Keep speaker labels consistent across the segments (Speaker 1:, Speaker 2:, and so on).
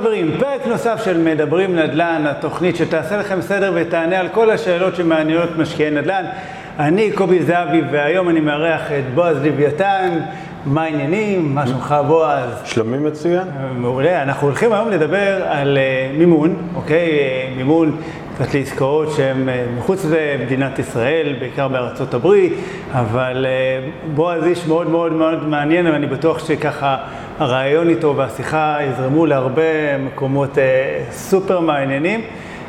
Speaker 1: חברים, פרק נוסף של מדברים נדל"ן, התוכנית שתעשה לכם סדר ותענה על כל השאלות שמעניינות משקיעי נדל"ן. אני קובי זהבי והיום אני מארח את בועז לוויתן. מה העניינים? מה שלומך בועז?
Speaker 2: שלומי מצוין.
Speaker 1: מעולה. אנחנו הולכים היום לדבר על uh, מימון, אוקיי? Uh, מימון קצת לעסקאות שהן מחוץ למדינת ישראל, בעיקר בארצות הברית, אבל בועז איש מאוד מאוד מאוד מעניין, ואני בטוח שככה הרעיון איתו והשיחה יזרמו להרבה מקומות uh, סופר מעניינים.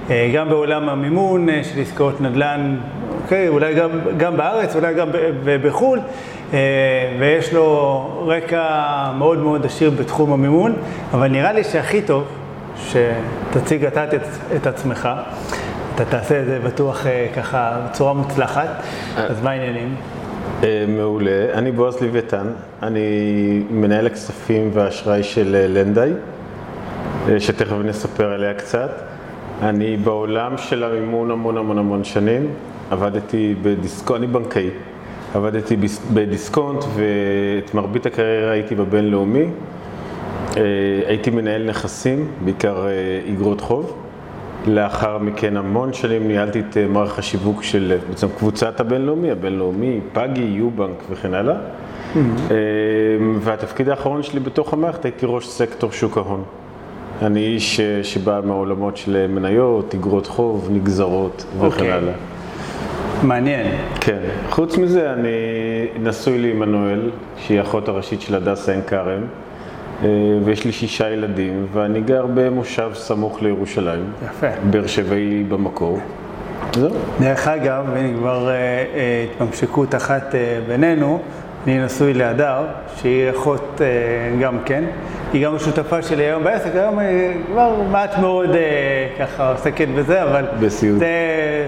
Speaker 1: uh, גם בעולם המימון uh, של עסקאות נדל"ן, אוקיי, אולי גם, גם בארץ, אולי גם בחו"ל, ויש לו רקע מאוד מאוד עשיר בתחום המימון, אבל נראה לי שהכי טוב שתציג אתה את, את עצמך. אתה תעשה את זה בטוח ככה בצורה מוצלחת, אז מה העניינים?
Speaker 2: מעולה. אני בועז לוויתן, אני מנהל הכספים והאשראי של לנדאי, שתכף נספר עליה קצת. אני בעולם של המימון המון המון המון שנים, עבדתי בדיסקונט, אני בנקאי, עבדתי בדיסקונט ואת מרבית הקריירה הייתי בבינלאומי. הייתי מנהל נכסים, בעיקר אגרות חוב. לאחר מכן המון שנים ניהלתי את מערך השיווק של בעצם קבוצת הבינלאומי, הבינלאומי, פאגי, יובנק וכן הלאה. Mm-hmm. והתפקיד האחרון שלי בתוך המערכת הייתי ראש סקטור שוק ההון. אני איש שבא מהעולמות של מניות, אגרות חוב, נגזרות וכן okay. הלאה.
Speaker 1: מעניין.
Speaker 2: כן. חוץ מזה, אני נשוי לעמנואל, שהיא האחות הראשית של הדסה עין כרם, ויש לי שישה ילדים, ואני גר במושב סמוך לירושלים.
Speaker 1: יפה.
Speaker 2: באר שבעי במקור. זהו.
Speaker 1: דרך אגב, הנה כבר התממשקות אחת בינינו, אני נשוי להדר, שהיא אחות גם כן. היא גם השותפה שלי היום בעסק, היום היא כבר מעט מאוד ככה עוסקת בזה, אבל...
Speaker 2: בסיוט.
Speaker 1: זה,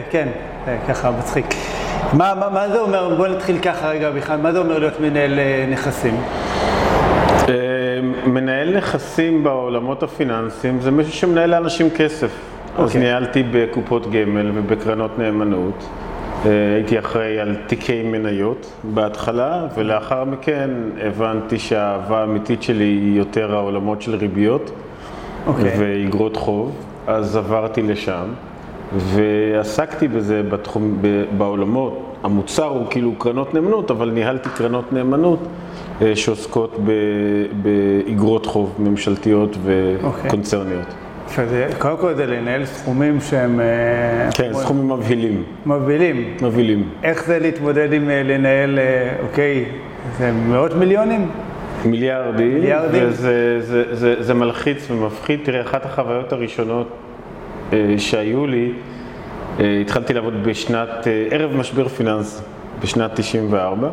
Speaker 1: כן, זה ככה מצחיק. מה, מה, מה זה אומר, בוא נתחיל ככה רגע בכלל, מה זה אומר להיות מנהל נכסים?
Speaker 2: מנהל נכסים בעולמות הפיננסיים זה מישהו שמנהל לאנשים כסף. Okay. אז ניהלתי בקופות גמל ובקרנות נאמנות. הייתי אחראי על תיקי מניות בהתחלה, ולאחר מכן הבנתי שהאהבה האמיתית שלי היא יותר העולמות של ריביות okay. ואגרות חוב, אז עברתי לשם ועסקתי בזה בתחום, בעולמות. המוצר הוא כאילו קרנות נאמנות, אבל ניהלתי קרנות נאמנות שעוסקות באגרות חוב ממשלתיות וקונצרניות.
Speaker 1: Okay. קודם כל זה לנהל סכומים שהם...
Speaker 2: כן, סכומים מבהילים.
Speaker 1: מבהילים?
Speaker 2: מבהילים.
Speaker 1: איך זה להתמודד עם לנהל, אוקיי, זה מאות מיליונים?
Speaker 2: מיליארדים.
Speaker 1: מיליארדים.
Speaker 2: וזה זה, זה, זה מלחיץ ומפחיד. תראה, אחת החוויות הראשונות שהיו לי, התחלתי לעבוד בשנת, ערב משבר פיננס, בשנת 94.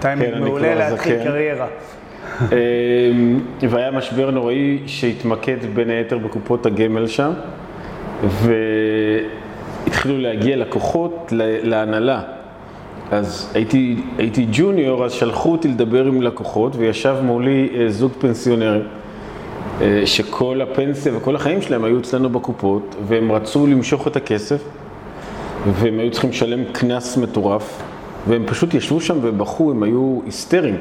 Speaker 1: טיימינג כן, מעולה להתחיל כן. קריירה.
Speaker 2: והיה משבר נוראי שהתמקד בין היתר בקופות הגמל שם, והתחילו להגיע לקוחות להנהלה. אז הייתי, הייתי ג'וניור, אז שלחו אותי לדבר עם לקוחות, וישב מולי זוג פנסיונרים, שכל הפנסיה וכל החיים שלהם היו אצלנו בקופות, והם רצו למשוך את הכסף, והם היו צריכים לשלם קנס מטורף. והם פשוט ישבו שם ובכו, הם היו היסטריים.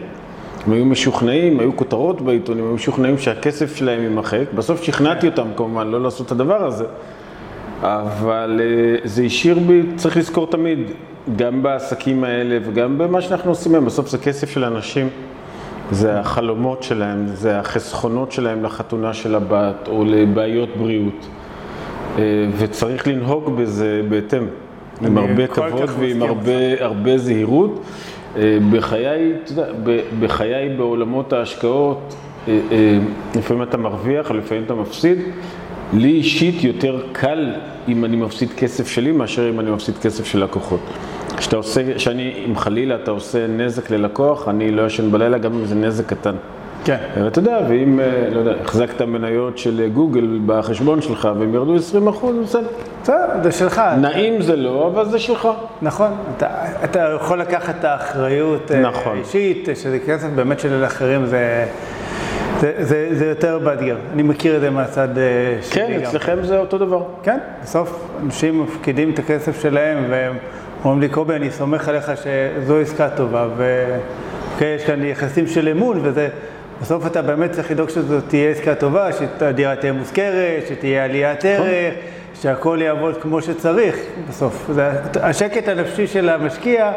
Speaker 2: הם היו משוכנעים, היו כותרות בעיתונים, היו משוכנעים שהכסף שלהם יימחק. בסוף שכנעתי אותם כמובן לא לעשות את הדבר הזה, אבל זה השאיר בי, צריך לזכור תמיד, גם בעסקים האלה וגם במה שאנחנו עושים היום, בסוף זה כסף של אנשים, זה החלומות שלהם, זה החסכונות שלהם לחתונה של הבת או לבעיות בריאות, וצריך לנהוג בזה בהתאם. עם הרבה כבוד ועם הרבה, הרבה זהירות. בחיי, אתה יודע, בחיי בעולמות ההשקעות, לפעמים אתה מרוויח, לפעמים אתה מפסיד. לי אישית יותר קל אם אני מפסיד כסף שלי מאשר אם אני מפסיד כסף של לקוחות. כשאתה עושה, שאני, אם חלילה אתה עושה נזק ללקוח, אני לא ישן בלילה גם אם זה נזק קטן.
Speaker 1: כן.
Speaker 2: ואתה יודע, ואם, לא יודע, החזקת מניות של גוגל בחשבון שלך והם ירדו 20 אחוז, בסדר.
Speaker 1: בסדר, זה שלך.
Speaker 2: נעים זה לא, אבל זה שלך.
Speaker 1: נכון, אתה, אתה יכול לקחת את האחריות
Speaker 2: נכון.
Speaker 1: האישית, שזה כסף באמת של אחרים, זה, זה, זה, זה יותר מאתגר. אני מכיר את זה מהצד שלי
Speaker 2: כן, אצלכם זה אותו דבר.
Speaker 1: כן, בסוף אנשים מפקידים את הכסף שלהם והם אומרים לי, קובי, אני סומך עליך שזו עסקה טובה, ויש כאן יחסים של אמון, וזה בסוף אתה באמת צריך לדאוג שזאת תהיה עסקה טובה, שהדירה תהיה מוזכרת, שתהיה עליית ערך, שהכל יעבוד כמו שצריך בסוף. זה, השקט הנפשי של המשקיע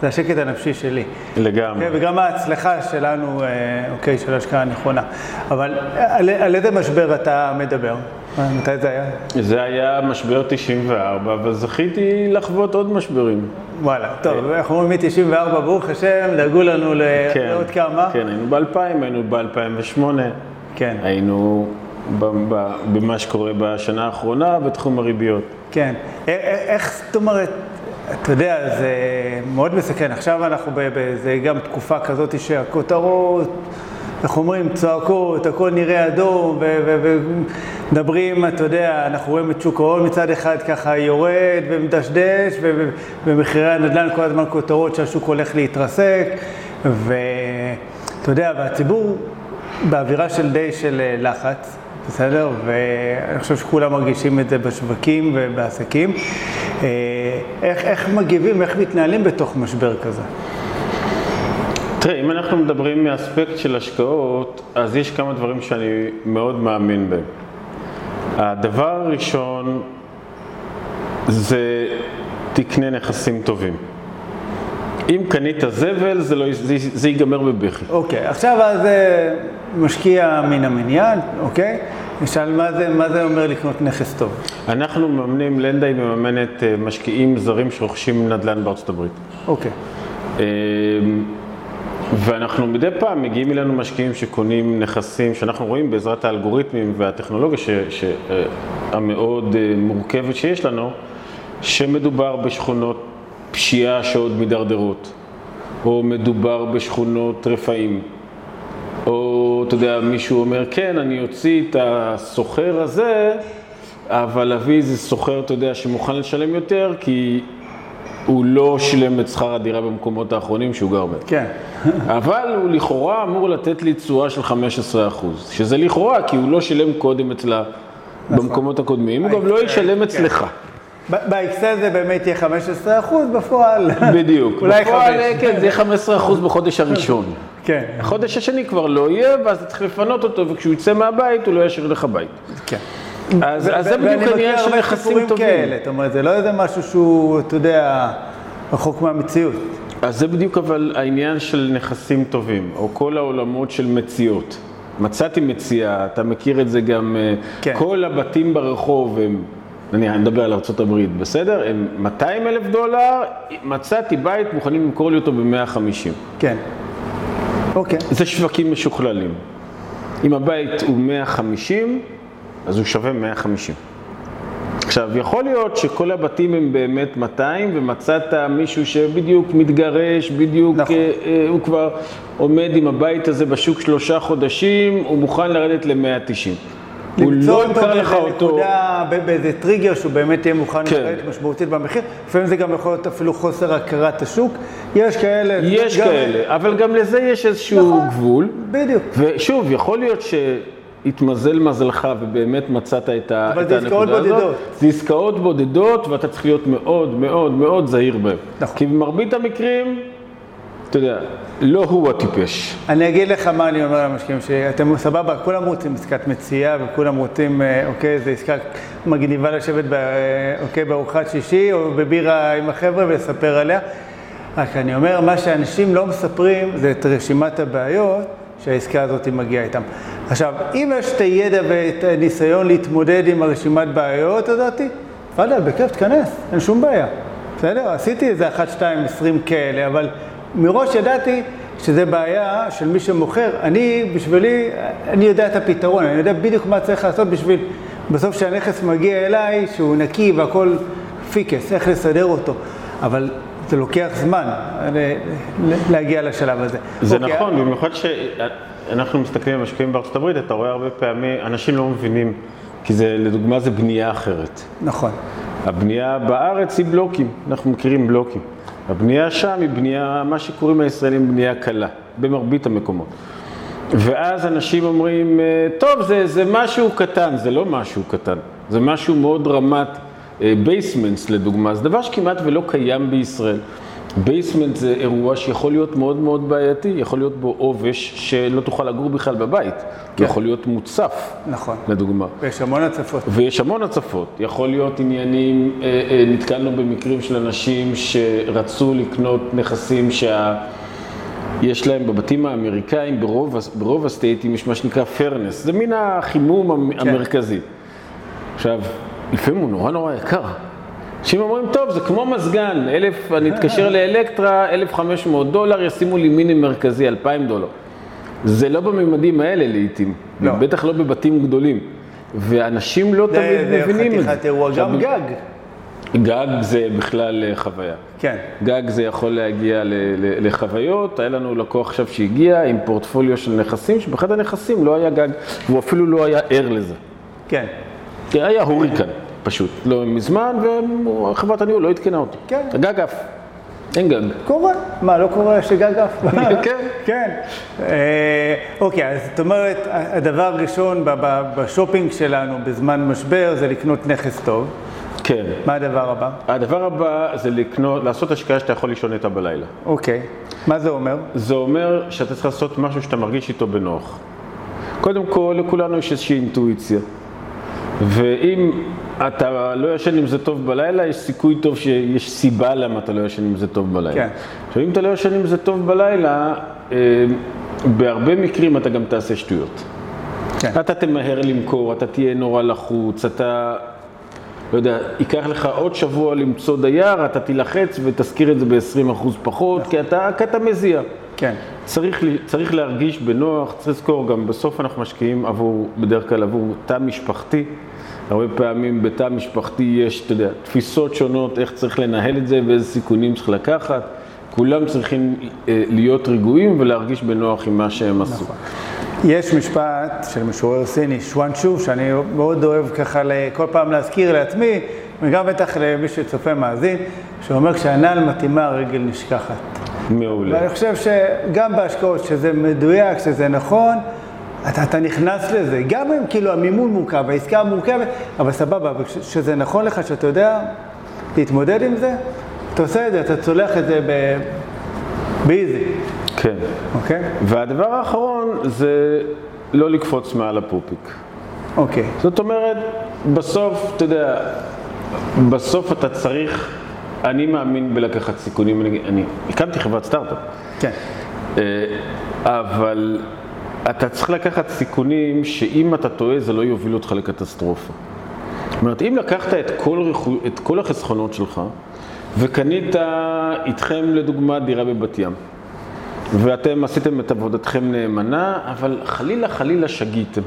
Speaker 1: זה השקט הנפשי שלי.
Speaker 2: לגמרי.
Speaker 1: אוקיי, וגם ההצלחה שלנו, אה, אוקיי, של השקעה נכונה. אבל על, על איזה משבר אתה מדבר? מתי זה היה?
Speaker 2: זה היה משבר 94, אבל זכיתי לחוות עוד משברים.
Speaker 1: וואלה, טוב, אנחנו אומרים מ-94, ברוך השם, דאגו לנו
Speaker 2: כן,
Speaker 1: לעוד כמה.
Speaker 2: כן, היינו ב-2000, היינו ב-2008.
Speaker 1: כן.
Speaker 2: היינו במה שקורה בשנה האחרונה בתחום הריביות.
Speaker 1: כן. איך, זאת אומרת, אתה יודע, זה מאוד מסכן. עכשיו אנחנו, ב- ב- זה גם תקופה כזאת שהכותרות, איך אומרים, צועקות, הכל נראה אדום, ומדברים, אתה יודע, אנחנו רואים את שוק ההון מצד אחד ככה יורד ומדשדש, ומחירי הנדל"ן כל הזמן כותרות שהשוק הולך להתרסק, ואתה יודע, והציבור באווירה של די של אה, לחץ. בסדר? ואני חושב שכולם מרגישים את זה בשווקים ובעסקים. אה, איך, איך מגיבים, איך מתנהלים בתוך משבר כזה?
Speaker 2: תראה, אם אנחנו מדברים מאספקט של השקעות, אז יש כמה דברים שאני מאוד מאמין בהם. הדבר הראשון זה תקנה נכסים טובים. אם קנית זבל, זה, לא, זה, זה ייגמר בבכי.
Speaker 1: אוקיי, עכשיו אז אה, משקיע מן המניין, אוקיי? נשאל מה זה, מה זה אומר לקנות נכס טוב.
Speaker 2: אנחנו מממנים, לנדאי מממנת אה, משקיעים זרים שרוכשים נדל"ן בארצות הברית.
Speaker 1: אוקיי,
Speaker 2: אה, ואנחנו מדי פעם מגיעים אלינו משקיעים שקונים נכסים שאנחנו רואים בעזרת האלגוריתמים והטכנולוגיה ש, ש, אה, המאוד אה, מורכבת שיש לנו, שמדובר בשכונות פשיעה שעוד מידרדרות, או מדובר בשכונות רפאים, או אתה יודע, מישהו אומר, כן, אני אוציא את הסוחר הזה, אבל אביא איזה סוחר, אתה יודע, שמוכן לשלם יותר, כי הוא לא שילם את שכר הדירה במקומות האחרונים שהוא גר בהם.
Speaker 1: כן.
Speaker 2: אבל הוא לכאורה אמור לתת לי תשואה של 15%, שזה לכאורה, כי הוא לא שילם קודם אצלה במקומות הקודמים, הוא גם לא ישלם אצלך.
Speaker 1: ב- באקסל זה באמת יהיה 15 אחוז, בפועל...
Speaker 2: בדיוק.
Speaker 1: אולי
Speaker 2: בפועל. כן, זה יהיה 15% בחודש הראשון.
Speaker 1: כן,
Speaker 2: החודש השני כבר לא יהיה, ואז אתה צריך לפנות אותו, וכשהוא יצא מהבית, הוא לא ישאיר לך בית.
Speaker 1: כן.
Speaker 2: אז אז זה בדיוק
Speaker 1: מכיר
Speaker 2: של
Speaker 1: סיפורים
Speaker 2: טובים.
Speaker 1: כאלה, זאת אומרת, זה לא איזה משהו שהוא, אתה יודע, רחוק מהמציאות.
Speaker 2: אז זה בדיוק אבל העניין של נכסים טובים, או כל העולמות של מציאות. מצאתי מציאה, אתה מכיר את זה גם, אה,
Speaker 1: כן.
Speaker 2: כל הבתים ברחוב הם, אני מדבר על ארה"ב, בסדר? הם 200 אלף דולר, מצאתי בית, מוכנים למכור לי אותו ב-150.
Speaker 1: כן. אוקיי.
Speaker 2: זה שווקים משוכללים. אם הבית הוא 150, אז הוא שווה 150. עכשיו, יכול להיות שכל הבתים הם באמת 200, ומצאת מישהו שבדיוק מתגרש, בדיוק,
Speaker 1: נכון.
Speaker 2: אה, אה, הוא כבר עומד עם הבית הזה בשוק שלושה חודשים, הוא מוכן לרדת ל-190. הוא
Speaker 1: למצוא
Speaker 2: לא
Speaker 1: אותו
Speaker 2: ימכר לך אותו.
Speaker 1: נקודה, ב- באיזה טריגר שהוא באמת יהיה מוכן
Speaker 2: כן.
Speaker 1: לרדת משמעותית במחיר. לפעמים זה גם יכול להיות אפילו חוסר הכרת השוק. יש כאלה.
Speaker 2: יש
Speaker 1: גם-
Speaker 2: כאלה, אבל גם לזה יש איזשהו
Speaker 1: נכון.
Speaker 2: גבול.
Speaker 1: בדיוק.
Speaker 2: ושוב, יכול להיות שהתמזל מזלך ובאמת מצאת את ה-
Speaker 1: אבל
Speaker 2: את
Speaker 1: זה עסקאות
Speaker 2: הנקודה הזאת.
Speaker 1: בודדות.
Speaker 2: זה עסקאות בודדות ואתה צריך להיות מאוד מאוד מאוד זהיר בהן.
Speaker 1: נכון.
Speaker 2: כי במרבית המקרים, אתה יודע, לא הוא הטיפש.
Speaker 1: אני אגיד לך מה אני אומר למשקיעים, שאתם סבבה, כולם רוצים עסקת מציאה וכולם רוצים, אה, אוקיי, זו עסקה מגניבה לשבת ב, אה, אוקיי, בארוחת שישי או בבירה עם החבר'ה ולספר עליה. רק אני אומר, מה שאנשים לא מספרים זה את רשימת הבעיות שהעסקה הזאת מגיעה איתם. עכשיו, אם יש את הידע ואת הניסיון להתמודד עם הרשימת בעיות הזאת, תפאדל, בכיף, תיכנס, אין שום בעיה. בסדר? עשיתי איזה אחת, שתיים, עשרים כאלה, אבל מראש ידעתי שזה בעיה של מי שמוכר. אני, בשבילי, אני יודע את הפתרון, אני יודע בדיוק מה צריך לעשות בשביל, בסוף כשהנכס מגיע אליי, שהוא נקי והכל פיקס, איך לסדר אותו. אבל זה לוקח זמן ל- להגיע לשלב הזה.
Speaker 2: זה
Speaker 1: אוקיי,
Speaker 2: נכון, במיוחד שאנחנו מסתכלים על משקיעים בארצות הברית, אתה רואה הרבה פעמים, אנשים לא מבינים, כי זה, לדוגמה, זה בנייה אחרת.
Speaker 1: נכון.
Speaker 2: הבנייה בארץ היא בלוקים, אנחנו מכירים בלוקים. הבנייה שם היא בנייה, מה שקוראים הישראלים בנייה קלה, במרבית המקומות. ואז אנשים אומרים, אה, טוב, זה, זה משהו קטן, זה לא משהו קטן, זה משהו מאוד רמת basements לדוגמה, זה דבר שכמעט ולא קיים בישראל. basement זה אירוע שיכול להיות מאוד מאוד בעייתי, יכול להיות בו עובש שלא תוכל לגור בכלל בבית.
Speaker 1: כן.
Speaker 2: יכול להיות מוצף,
Speaker 1: נכון.
Speaker 2: לדוגמה.
Speaker 1: ויש המון הצפות.
Speaker 2: ויש המון הצפות. יכול להיות עניינים, אה, אה, נתקלנו במקרים של אנשים שרצו לקנות נכסים שה... יש להם בבתים האמריקאים, ברוב, ברוב הסטייטים יש מה שנקרא פרנס, זה מין החימום
Speaker 1: כן.
Speaker 2: המרכזי. עכשיו, לפעמים הוא נורא נורא יקר. אנשים אומרים, טוב, זה כמו מזגן, אלף, אני אתקשר לאלקטרה, 1,500 דולר, ישימו לי מיני מרכזי, 2,000 דולר. זה לא בממדים האלה לעיתים,
Speaker 1: לא.
Speaker 2: בטח לא בבתים גדולים. ואנשים לא
Speaker 1: זה
Speaker 2: תמיד
Speaker 1: זה
Speaker 2: מבינים את זה.
Speaker 1: חתיכת אירוע, גם גג.
Speaker 2: גג זה בכלל אה, חוויה.
Speaker 1: כן.
Speaker 2: גג זה יכול להגיע ל- ל- לחוויות, היה לנו לקוח עכשיו שהגיע עם פורטפוליו של נכסים, שבאחד הנכסים לא היה גג, והוא אפילו לא היה ער לזה.
Speaker 1: כן.
Speaker 2: כי היה הוריקן, פשוט, לא מזמן, וחברת הניהול לא עדכנה אותו.
Speaker 1: כן.
Speaker 2: הגג עף, אין גג.
Speaker 1: קורה. מה, לא קורה שגג עף?
Speaker 2: כן.
Speaker 1: כן. אה, אוקיי, אז זאת אומרת, הדבר הראשון בשופינג שלנו בזמן משבר זה לקנות נכס טוב.
Speaker 2: כן.
Speaker 1: מה הדבר הבא?
Speaker 2: הדבר הבא זה לקנות, לעשות השקעה שאתה יכול לישון איתה בלילה.
Speaker 1: אוקיי. מה זה אומר?
Speaker 2: זה אומר שאתה צריך לעשות משהו שאתה מרגיש איתו בנוח. קודם כל, לכולנו יש איזושהי אינטואיציה. ואם אתה לא ישן עם זה טוב בלילה, יש סיכוי טוב שיש סיבה למה אתה לא ישן עם זה טוב בלילה.
Speaker 1: כן.
Speaker 2: עכשיו, אם אתה לא ישן עם זה טוב בלילה, אה, בהרבה מקרים אתה גם תעשה שטויות.
Speaker 1: כן.
Speaker 2: אתה תמהר למכור, אתה תהיה נורא לחוץ, אתה, לא יודע, ייקח לך עוד שבוע למצוא דייר, אתה תילחץ ותשכיר את זה ב-20% פחות, כי אתה, כי אתה מזיע.
Speaker 1: כן.
Speaker 2: צריך, צריך להרגיש בנוח, צריך לזכור, גם בסוף אנחנו משקיעים עבור, בדרך כלל עבור תא משפחתי. הרבה פעמים בתא משפחתי יש, אתה יודע, תפיסות שונות, איך צריך לנהל את זה ואיזה סיכונים צריך לקחת. כולם צריכים אה, להיות רגועים ולהרגיש בנוח עם מה שהם עשו.
Speaker 1: יש משפט של משורר סיני, שואן שוב, שאני מאוד אוהב ככה כל פעם להזכיר לעצמי, וגם בטח למי שצופה מאזין, שאומר כשהנעל מתאימה הרגל נשכחת.
Speaker 2: מעולה.
Speaker 1: ואני חושב שגם בהשקעות, שזה מדויק, שזה נכון, אתה, אתה נכנס לזה. גם אם כאילו המימון מורכב, העסקה מורכבת, אבל סבבה, אבל כש- שזה נכון לך, שאתה יודע להתמודד עם זה, אתה עושה את זה, אתה צולח את זה ב- באיזי,
Speaker 2: כן.
Speaker 1: אוקיי?
Speaker 2: והדבר האחרון זה לא לקפוץ מעל הפופיק.
Speaker 1: אוקיי.
Speaker 2: זאת אומרת, בסוף, אתה יודע, בסוף אתה צריך, אני מאמין בלקחת סיכונים, אני, אני הקמתי חברת סטארט-אפ,
Speaker 1: כן.
Speaker 2: אה, אבל אתה צריך לקחת סיכונים שאם אתה טועה זה לא יוביל אותך לקטסטרופה. זאת אומרת, אם לקחת את כל, רכו, את כל החסכונות שלך וקנית איתכם לדוגמה דירה בבת ים, ואתם עשיתם את עבודתכם נאמנה, אבל חלילה חלילה שגיתם.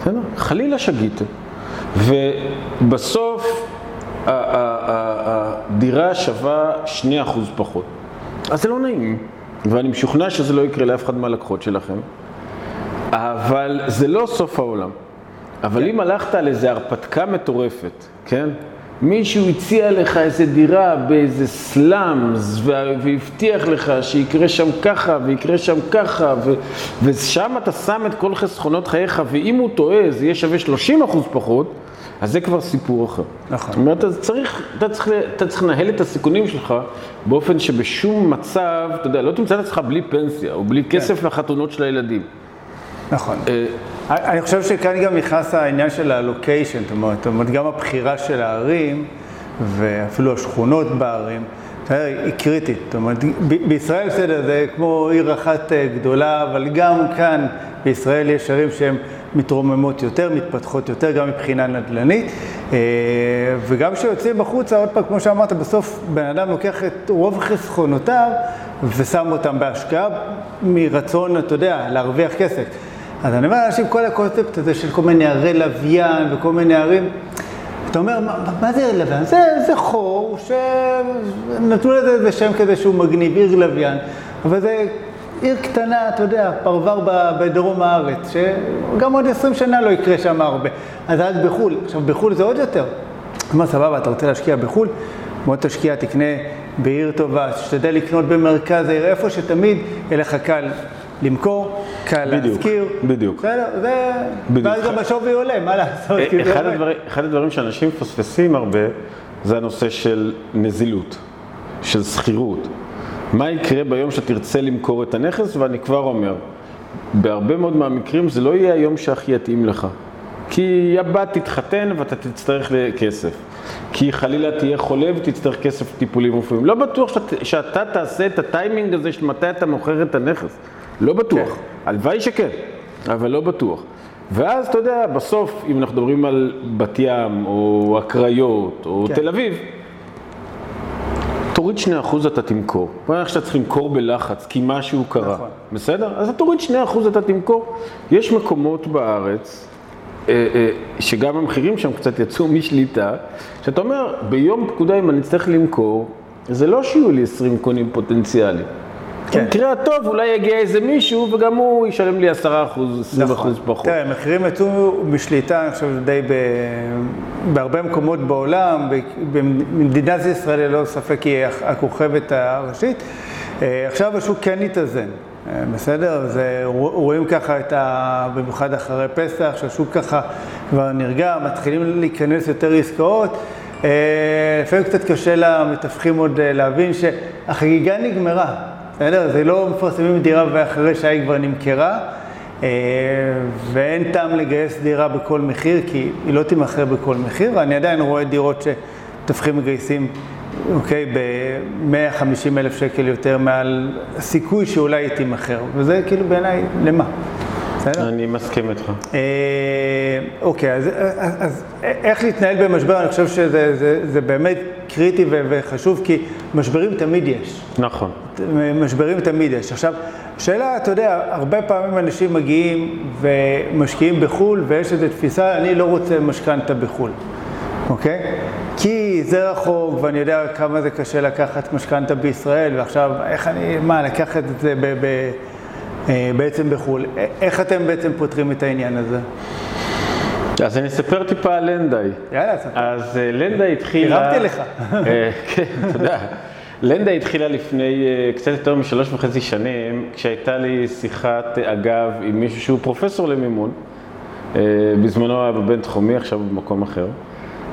Speaker 2: בסדר? חלילה שגיתם. ובסוף ה- הדירה שווה 2% פחות. אז זה לא נעים, ואני משוכנע שזה לא יקרה לאף אחד מהלקוחות שלכם, אבל זה לא סוף העולם. אבל אם הלכת על איזו הרפתקה מטורפת, כן? מישהו הציע לך איזה דירה באיזה סלאמס וה- והבטיח לך שיקרה שם ככה ויקרה שם ככה ו- ושם אתה שם את כל חסכונות חייך ואם הוא טועה זה יהיה שווה 30 אחוז פחות, אז זה כבר סיפור אחר.
Speaker 1: נכון.
Speaker 2: זאת אומרת, אתה צריך, אתה, צריך, אתה צריך לנהל את הסיכונים שלך באופן שבשום מצב, אתה יודע, לא תמצא את עצמך בלי פנסיה או בלי כסף לחתונות של הילדים.
Speaker 1: נכון.
Speaker 2: אה,
Speaker 1: אני חושב שכאן גם נכנס העניין של הלוקיישן, זאת אומרת, גם הבחירה של הערים ואפילו השכונות בערים, יודע, היא קריטית. זאת אומרת, בישראל בסדר, זה כמו עיר אחת אה, גדולה, אבל גם כאן בישראל יש ערים שהן מתרוממות יותר, מתפתחות יותר, גם מבחינה נדל"נית. אה, וגם כשיוצאים החוצה, עוד פעם, כמו שאמרת, בסוף בן אדם לוקח את רוב חסכונותיו ושם אותם בהשקעה מרצון, אתה יודע, להרוויח כסף. אז אני אומר לאנשים, כל הקונספט הזה של כל מיני ערי לוויין וכל מיני ערים, אתה אומר, מה, מה זה עיר לוויין? זה, זה חור שנתנו לזה איזה שם כזה שהוא מגניב, עיר לוויין, אבל זה עיר קטנה, אתה יודע, פרבר בדרום הארץ, שגם עוד 20 שנה לא יקרה שם הרבה. אז רק בחו"ל. עכשיו, בחו"ל זה עוד יותר. כלומר, סבבה, אתה רוצה להשקיע בחו"ל? בוא תשקיע, תקנה בעיר טובה, תשתדל לקנות במרכז העיר, איפה שתמיד יהיה לך קל למכור, קל
Speaker 2: בדיוק,
Speaker 1: להשכיר.
Speaker 2: בדיוק.
Speaker 1: בסדר, זה...
Speaker 2: בדיוק.
Speaker 1: ואז גם השווי עולה, מה לעשות? כי זה
Speaker 2: אחד. הדברים, אחד הדברים שאנשים מפספסים הרבה זה הנושא של נזילות. של שכירות. מה יקרה ביום שתרצה למכור את הנכס, ואני כבר אומר, בהרבה מאוד מהמקרים זה לא יהיה היום שהכי יתאים לך. כי הבת תתחתן ואתה תצטרך כסף. כי חלילה תהיה חולה ותצטרך כסף לטיפולים רפואיים. לא בטוח שאת, שאתה תעשה את הטיימינג הזה של מתי אתה מוכר את הנכס. לא בטוח. כן. הלוואי שכן, אבל לא בטוח. ואז אתה יודע, בסוף, אם אנחנו מדברים על בת ים, או הקריות, או כן. תל אביב, תוריד 2% אתה תמכור. בוא נראה שאתה צריך למכור בלחץ, כי משהו קרה. נכון. בסדר? אז אתה תוריד 2% אתה תמכור. יש מקומות בארץ, אה, אה, שגם המחירים שם קצת יצאו משליטה, שאתה אומר, ביום פקודה אם אני אצטרך למכור, זה לא שיהיו לי 20 קונים פוטנציאליים. כן. במקרה הטוב אולי יגיע איזה מישהו וגם הוא ישלם לי 10 אחוז, 20 נכון. אחוז פחות.
Speaker 1: תראה, המחירים יצאו בשליטה, אני חושב, די ב... בהרבה מקומות בעולם, במדינת ישראל ללא ספק היא הכוכבת הראשית. אה, עכשיו השוק כן התאזן. אה, בסדר? אז רואים ככה את ה... במיוחד אחרי פסח, שהשוק ככה כבר נרגע, מתחילים להיכנס יותר עסקאות. אה, לפעמים קצת קשה למתווכים עוד להבין שהחגיגה נגמרה. בסדר? זה לא מפרסמים דירה ואחרי שהיא כבר נמכרה, אה, ואין טעם לגייס דירה בכל מחיר, כי היא לא תימכר בכל מחיר. אני עדיין רואה דירות שמתווכים מגייסים, אוקיי, ב-150 אלף שקל יותר מעל הסיכוי שאולי היא תימכר, וזה כאילו בעיניי, למה?
Speaker 2: בסדר? אני מסכים איתך. אה,
Speaker 1: אוקיי, אז, אז, אז איך להתנהל במשבר, אני חושב שזה זה, זה באמת קריטי וחשוב, כי משברים תמיד יש.
Speaker 2: נכון.
Speaker 1: משברים תמיד יש. עכשיו, שאלה, אתה יודע, הרבה פעמים אנשים מגיעים ומשקיעים בחו"ל, ויש איזו תפיסה, אני לא רוצה משכנתה בחו"ל, אוקיי? כי זה רחוק, ואני יודע כמה זה קשה לקחת משכנתה בישראל, ועכשיו, איך אני, מה, לקחת את זה ב... ב אה, בעצם בחו"ל. איך אתם בעצם פותרים את העניין הזה?
Speaker 2: אז אני אספר טיפה על לנדאי.
Speaker 1: יאללה, ספר.
Speaker 2: אז אה, לנדאי התחילה...
Speaker 1: הרמתי לך.
Speaker 2: אה, כן, תודה. לנדאי התחילה לפני קצת יותר משלוש וחצי שנים, כשהייתה לי שיחת אגב עם מישהו שהוא פרופסור למימון. בזמנו היה בבינתחומי, עכשיו הוא במקום אחר.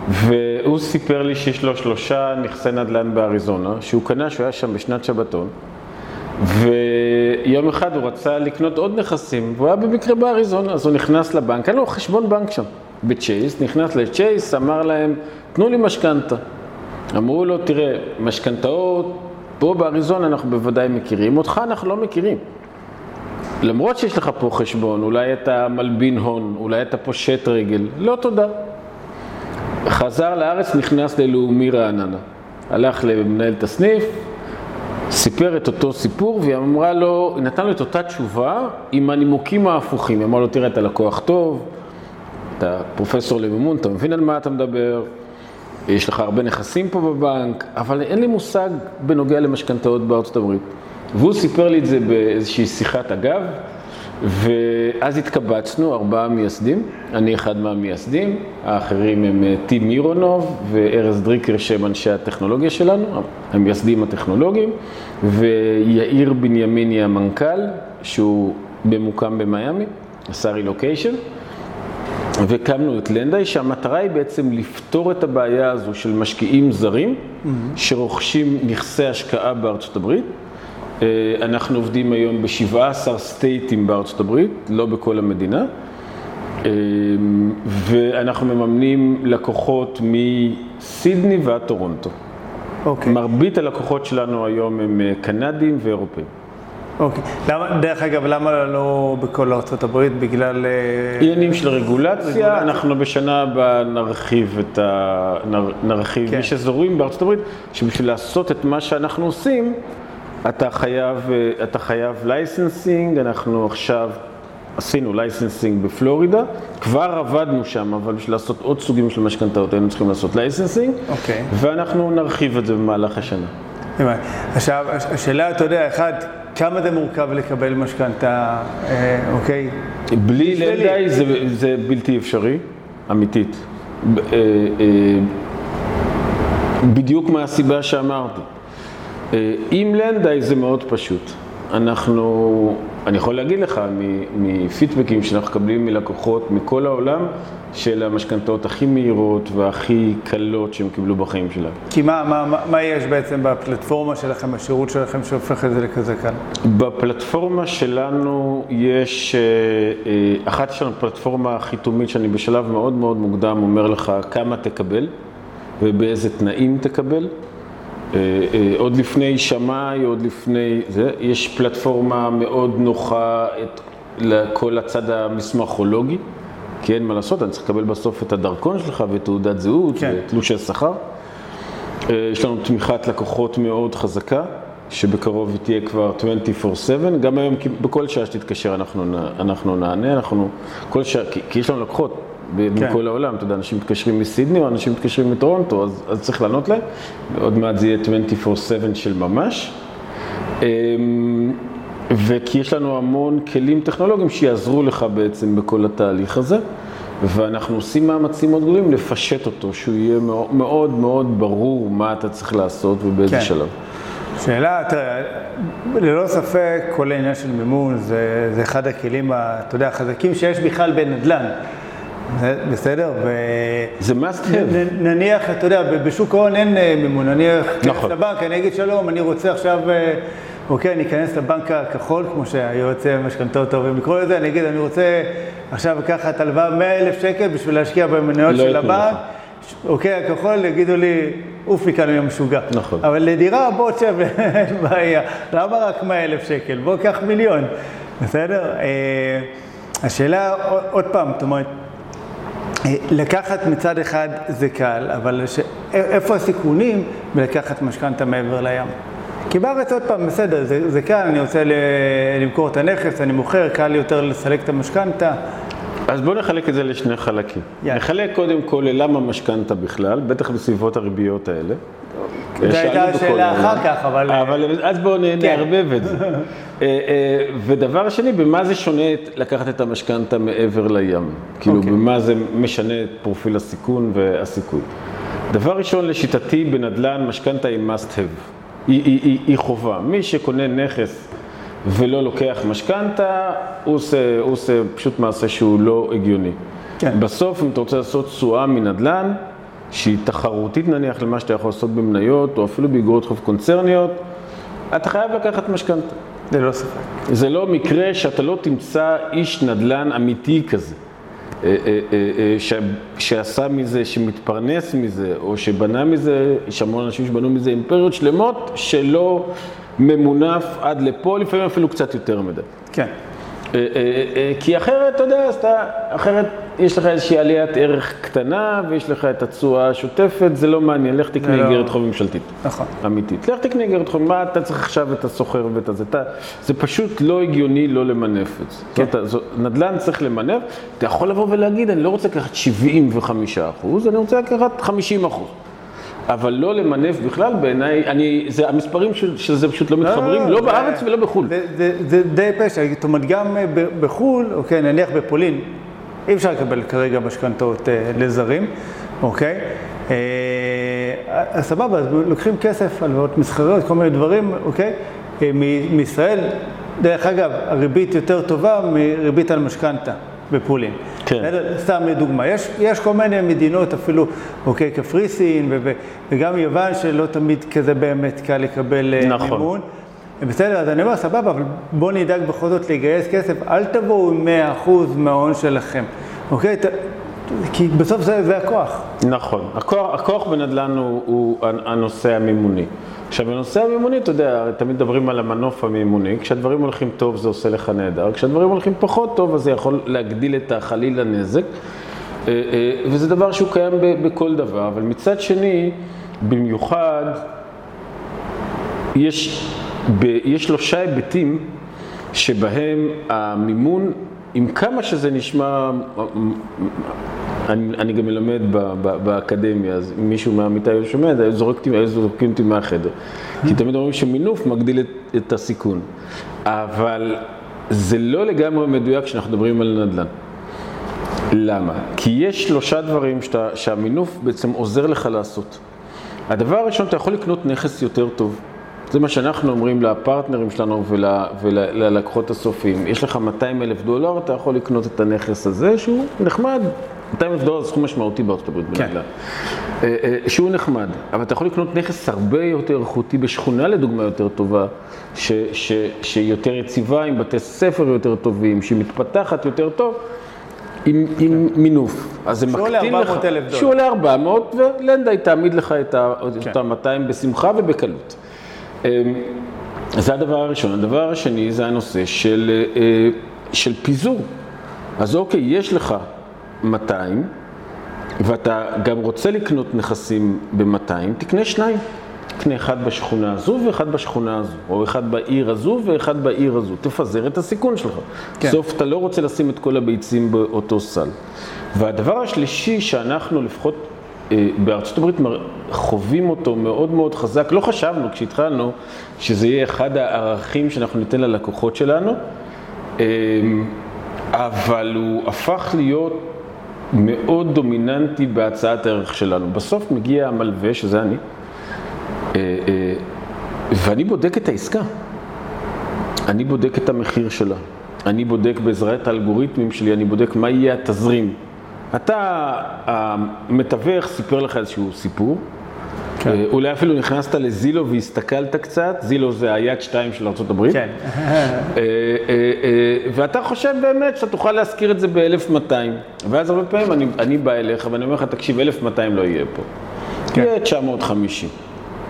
Speaker 2: והוא סיפר לי שיש לו שלושה נכסי נדל"ן באריזונה, שהוא קנה, שהוא היה שם בשנת שבתון. ויום אחד הוא רצה לקנות עוד נכסים, והוא היה במקרה באריזונה, אז הוא נכנס לבנק, היה לו חשבון בנק שם, בצ'ייס, נכנס לצ'ייס, אמר להם, תנו לי משכנתה. אמרו לו, תראה, משכנתאות, פה באריזונה אנחנו בוודאי מכירים, אותך אנחנו לא מכירים. למרות שיש לך פה חשבון, אולי אתה מלבין הון, אולי אתה פושט רגל, לא תודה. חזר לארץ, נכנס ללאומי רעננה. הלך למנהלת הסניף, סיפר את אותו סיפור והיא אמרה לו, היא נתנה לו את אותה תשובה עם הנימוקים ההפוכים. היא אמרה לו, תראה, אתה לקוח טוב, אתה פרופסור למימון, אתה מבין על מה אתה מדבר, יש לך הרבה נכסים פה בבנק, אבל אין לי מושג בנוגע למשכנתאות בארצות הברית. והוא סיפר לי את זה באיזושהי שיחת אגב, ואז התקבצנו, ארבעה מייסדים, אני אחד מהמייסדים, האחרים הם אה, טים מירונוב וארז דריקר שהם אנשי הטכנולוגיה שלנו, המייסדים הטכנולוגיים, ויאיר בנימיני המנכ"ל, שהוא ממוקם במיאמי, עשה רילוקיישן, והקמנו את לנדאי, שהמטרה היא בעצם לפתור את הבעיה הזו של משקיעים זרים mm-hmm. שרוכשים נכסי השקעה בארצות הברית. אה, אנחנו עובדים היום ב-17 סטייטים בארצות הברית, לא בכל המדינה, אה, ואנחנו מממנים לקוחות מסידני ועד טורונטו. אוקיי. מרבית הלקוחות שלנו היום הם אה, קנדים ואירופאים.
Speaker 1: אוקיי. למה, דרך אגב, למה לא בכל ארצות הברית? בגלל...
Speaker 2: עניינים של רגולציה. רגולציה. אנחנו בשנה הבאה נרחיב את ה... נרחיב. כן. יש אזורים בארצות הברית שבשביל לעשות את מה שאנחנו עושים, אתה חייב, אתה חייב licensing, אנחנו עכשיו עשינו licensing בפלורידה, כבר עבדנו שם, אבל בשביל לעשות עוד סוגים של משכנתאות היינו צריכים לעשות licensing, okay.
Speaker 1: אוקיי.
Speaker 2: ואנחנו נרחיב את זה במהלך השנה.
Speaker 1: עכשיו, השאלה, אתה יודע, אחד, כמה זה מורכב לקבל משכנתה, אה, אוקיי?
Speaker 2: בלי לנדאי זה, זה בלתי אפשרי, אמיתית. אה, אה, בדיוק מהסיבה שאמרתי. עם לנדאי זה מאוד פשוט. אנחנו, אני יכול להגיד לך מפידבקים שאנחנו מקבלים מלקוחות מכל העולם, של המשכנתאות הכי מהירות והכי קלות שהם קיבלו בחיים שלהם.
Speaker 1: כי מה, מה, מה, יש בעצם בפלטפורמה שלכם, בשירות שלכם, שהופך את זה לכזה קל?
Speaker 2: בפלטפורמה שלנו יש, אה, אה, אחת יש לנו פלטפורמה חיתומית שאני בשלב מאוד מאוד מוקדם אומר לך כמה תקבל ובאיזה תנאים תקבל. אה, עוד לפני שמאי, עוד לפני זה, יש פלטפורמה מאוד נוחה את, לכל הצד המסמכולוגי. כי אין מה לעשות, אני צריך לקבל בסוף את הדרכון שלך ותעודת זהות כן. ותלושי שכר. אה, יש לנו תמיכת לקוחות מאוד חזקה, שבקרוב היא תהיה כבר 24/7, גם היום בכל שעה שתתקשר אנחנו, אנחנו נענה, אנחנו, כל שעה, כי, כי יש לנו לקוחות כן. בכל העולם, אתה יודע, אנשים מתקשרים מסידני או אנשים מתקשרים מטורונטו, אז, אז צריך לענות להם, ועוד מעט זה יהיה 24/7 של ממש. אמ, וכי יש לנו המון כלים טכנולוגיים שיעזרו לך בעצם בכל התהליך הזה, ואנחנו עושים מאמצים מאוד גדולים לפשט אותו, שהוא יהיה מאוד מאוד, מאוד ברור מה אתה צריך לעשות ובאיזה כן. שלב.
Speaker 1: שאלה, תראה, ללא ספק כל העניין של מימון זה, זה אחד הכלים, אתה יודע, החזקים שיש בכלל בנדל"ן. בסדר? ו...
Speaker 2: זה must have.
Speaker 1: נניח, אתה יודע, בשוק ההון אין אה, מימון, נניח, נכון. לבנק, אני אגיד שלום, אני רוצה עכשיו... אה, אוקיי, אני אכנס לבנק הכחול, כמו שהיועצי המשכנתאות אוהבים לקרוא לזה, אני אגיד, אני רוצה עכשיו לקחת הלוואה 100 אלף שקל בשביל להשקיע במניות לא של הבנק. אוקיי, הכחול יגידו לי, עוף מכאן יום משוגע.
Speaker 2: נכון.
Speaker 1: אבל לדירה בוא תשב, אין בעיה. למה רק 100 אלף שקל? בוא קח מיליון, בסדר? אה, השאלה, עוד פעם, זאת אומרת, לקחת מצד אחד זה קל, אבל איפה הסיכונים בלקחת משכנתה מעבר לים? כי בארץ עוד פעם, בסדר, זה, זה קל, אני רוצה למכור את הנכס, אני מוכר, קל יותר לסלק את המשכנתה.
Speaker 2: אז בואו נחלק את זה לשני חלקים. Yeah. נחלק קודם כל ללמה משכנתה בכלל, בטח בסביבות הריביות האלה.
Speaker 1: זו הייתה השאלה אחר כך, אבל...
Speaker 2: אבל אז בואו כן. נערבב את זה. אה, אה, ודבר שני, במה זה שונה לקחת את המשכנתה מעבר לים? כאילו. אוקיי. במה זה משנה את פרופיל הסיכון והסיכוי? דבר ראשון, לשיטתי, בנדל"ן משכנתה היא must have. היא, היא, היא, היא חובה. מי שקונה נכס ולא לוקח משכנתה, הוא עושה, הוא עושה פשוט מעשה שהוא לא הגיוני. כן. בסוף, אם אתה רוצה לעשות תשואה מנדל"ן, שהיא תחרותית נניח למה שאתה יכול לעשות במניות, או אפילו באגרות חוב קונצרניות, אתה חייב לקחת משכנתה.
Speaker 1: זה לא ספק.
Speaker 2: זה לא מקרה שאתה לא תמצא איש נדל"ן אמיתי כזה. אה, אה, אה, שעשה מזה, שמתפרנס מזה, או שבנה מזה, יש המון אנשים שבנו מזה אימפריות שלמות, שלא ממונף עד לפה, לפעמים אפילו קצת יותר מדי.
Speaker 1: כן.
Speaker 2: כי אחרת, אתה יודע, אחרת יש לך איזושהי עליית ערך קטנה, ויש לך את התשואה השוטפת, זה לא מעניין, לך תקנה לא- איגרת לא... חוב ממשלתית.
Speaker 1: נכון.
Speaker 2: אמיתית. לך תקנה איגרת חוב, מה אתה צריך עכשיו את הסוחר ואת הזה? אתה, זה פשוט לא הגיוני לא למנף את זה. כן. זאת, זאת, נדל"ן צריך למנף, אתה יכול לבוא ולהגיד, אני לא רוצה לקחת 75 אחוז, אני רוצה לקחת 50 אחוז. אבל לא למנף בכלל, בעיניי, אני, זה, המספרים של, של זה פשוט לא מתחברים, לא, לא בארץ ולא בחו"ל.
Speaker 1: זה, זה, זה די פשע, זאת אומרת, גם אה, בחו"ל, אוקיי, נניח בפולין, אי אפשר לקבל כרגע משכנתאות אה, לזרים, אוקיי? אה, אז סבבה, אז לוקחים כסף, הלוואות מסחריות, כל מיני דברים, אוקיי? אה, מישראל, דרך אגב, הריבית יותר טובה מריבית על משכנתה בפולין.
Speaker 2: כן.
Speaker 1: סתם לדוגמה, יש, יש כל מיני מדינות, אפילו, אוקיי, קפריסין וגם יוון, שלא תמיד כזה באמת קל לקבל נכון. מימון. בסדר, אז אני אומר, סבבה, אבל בואו נדאג בכל זאת לגייס כסף, אל תבואו עם 100% מההון שלכם, אוקיי? ת... כי בסוף זה, זה הכוח.
Speaker 2: נכון, הכוח, הכוח בנדל"ן הוא, הוא הנושא המימוני. עכשיו, בנושא המימוני, אתה יודע, תמיד מדברים על המנוף המימוני, כשהדברים הולכים טוב זה עושה לך נהדר, כשהדברים הולכים פחות טוב אז זה יכול להגדיל את החליל הנזק, אה, אה, וזה דבר שהוא קיים בכל דבר, אבל מצד שני, במיוחד, יש ב, יש שלושה היבטים שבהם המימון, עם כמה שזה נשמע, אני, אני גם מלמד ב, ב, באקדמיה, אז מישהו מהמיטה היה שומע, היו זורקים אותי מהחדר. כי תמיד אומרים שמינוף מגדיל את, את הסיכון. אבל זה לא לגמרי מדויק כשאנחנו מדברים על נדל"ן. למה? כי יש שלושה דברים שאתה, שהמינוף בעצם עוזר לך לעשות. הדבר הראשון, אתה יכול לקנות נכס יותר טוב. זה מה שאנחנו אומרים לפרטנרים שלנו ול, וללקוחות הסופיים. יש לך 200 אלף דולר, אתה יכול לקנות את הנכס הזה, שהוא נחמד. 200 אלף דולר זה סכום משמעותי בארצות הברית
Speaker 1: כן.
Speaker 2: בנדל"ן. אה, אה, שהוא נחמד, אבל אתה יכול לקנות נכס הרבה יותר איכותי בשכונה לדוגמה יותר טובה, ש, ש, שהיא יותר יציבה, עם בתי ספר יותר טובים, שהיא מתפתחת יותר טוב. עם, עם מינוף, אז זה מקטין לך,
Speaker 1: 400,000 דולר.
Speaker 2: שהוא עולה 400 ולנדאי תעמיד לך את ה- את
Speaker 1: כן.
Speaker 2: אותם 200 בשמחה ובקלות. אמ, זה הדבר הראשון. הדבר השני זה הנושא של, אה, של פיזור. אז אוקיי, יש לך 200, ואתה גם רוצה לקנות נכסים ב-200, תקנה שניים. תקנה אחד בשכונה הזו ואחד בשכונה הזו, או אחד בעיר הזו ואחד בעיר הזו. תפזר את הסיכון שלך.
Speaker 1: כן.
Speaker 2: בסוף אתה לא רוצה לשים את כל הביצים באותו סל. והדבר השלישי שאנחנו לפחות אה, בארצות הברית חווים אותו מאוד מאוד חזק, לא חשבנו כשהתחלנו שזה יהיה אחד הערכים שאנחנו ניתן ללקוחות שלנו, אה, אבל הוא הפך להיות מאוד דומיננטי בהצעת הערך שלנו. בסוף מגיע המלווה, שזה אני, אה, אה, ואני בודק את העסקה. אני בודק את המחיר שלה. אני בודק בעזרת האלגוריתמים שלי, אני בודק מה יהיה התזרים. אתה, המתווך סיפר לך איזשהו סיפור.
Speaker 1: כן.
Speaker 2: אה, אולי אפילו נכנסת לזילו והסתכלת קצת, זילו זה היד שתיים של ארה"ב.
Speaker 1: כן.
Speaker 2: אה, אה, ואתה חושב באמת שאתה תוכל להשכיר את זה ב-1200, ואז הרבה פעמים אני, אני בא אליך ואני אומר לך, תקשיב, 1200 לא יהיה פה.
Speaker 1: כן.
Speaker 2: יהיה 950.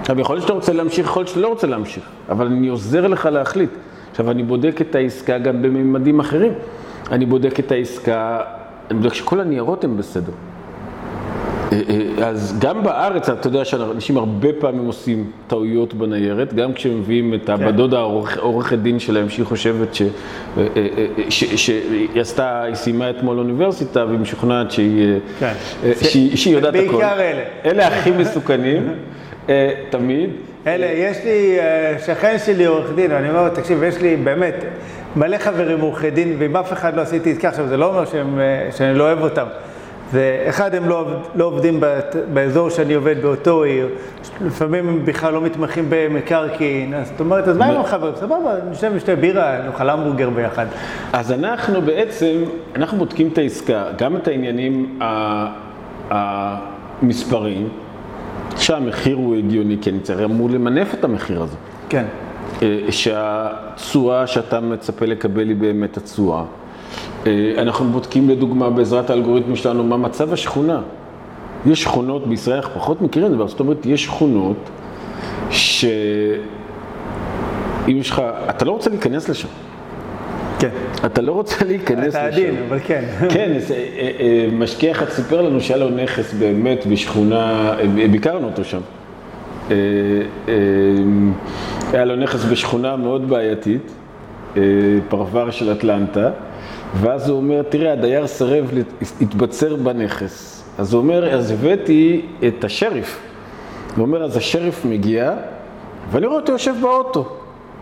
Speaker 2: עכשיו, יכול להיות שאתה רוצה להמשיך, יכול להיות שאתה לא רוצה להמשיך, אבל אני עוזר לך להחליט. עכשיו, אני בודק את העסקה גם בממדים אחרים. אני בודק את העסקה, אני בודק שכל הניירות הם בסדר. אה, אה, אז גם בארץ, אתה יודע שאנשים הרבה פעמים עושים טעויות בניירת, גם כשהם מביאים את הבת דודה עורכת דין שלהם, שהיא חושבת ש- אה, אה, ש- שהיא עשתה, היא סיימה אתמול אוניברסיטה, והיא משוכנעת שהיא
Speaker 1: כן.
Speaker 2: שהיא- שהיא יודעת הכול.
Speaker 1: בעיקר אלה.
Speaker 2: אלה הכי מסוכנים, תמיד.
Speaker 1: אלה, יש לי שכן שלי עורך דין, ואני אומר לו, תקשיב, יש לי באמת מלא חברים עורכי דין, ועם אף אחד לא עשיתי עסקה. עכשיו, זה לא אומר שהם, שאני לא אוהב אותם. זה, אחד, הם לא, לא עובדים בת- באזור שאני עובד באותו עיר, לפעמים הם בכלל לא מתמחים במקרקעין, אז זאת אומרת, אז מה עם החברים? סבבה, נשב ושתי בירה, נאכל המבורגר ביחד.
Speaker 2: אז אנחנו בעצם, אנחנו בודקים את העסקה, גם את העניינים המספריים, שהמחיר הוא הגיוני, כי אני צריך אמור למנף את המחיר הזה.
Speaker 1: כן.
Speaker 2: אה, שהתשואה שאתה מצפה לקבל היא באמת התשואה. אה, אנחנו בודקים לדוגמה בעזרת האלגוריתמים שלנו מה מצב השכונה. יש שכונות בישראל, אנחנו פחות מכירים את זה, בארצות הברית יש שכונות שאם יש לך, אתה לא רוצה להיכנס לשם.
Speaker 1: כן.
Speaker 2: אתה לא רוצה להיכנס לשם.
Speaker 1: אתה עדין, אבל כן.
Speaker 2: כן, אה, אה, משקיע אחד סיפר לנו שהיה לו נכס באמת בשכונה, ביקרנו אותו שם. היה לו נכס בשכונה מאוד בעייתית, פרבר של אטלנטה, ואז הוא אומר, תראה, הדייר סירב להתבצר בנכס. אז הוא אומר, אז הבאתי את השריף. הוא אומר, אז השריף מגיע, ואני רואה אותו יושב באוטו.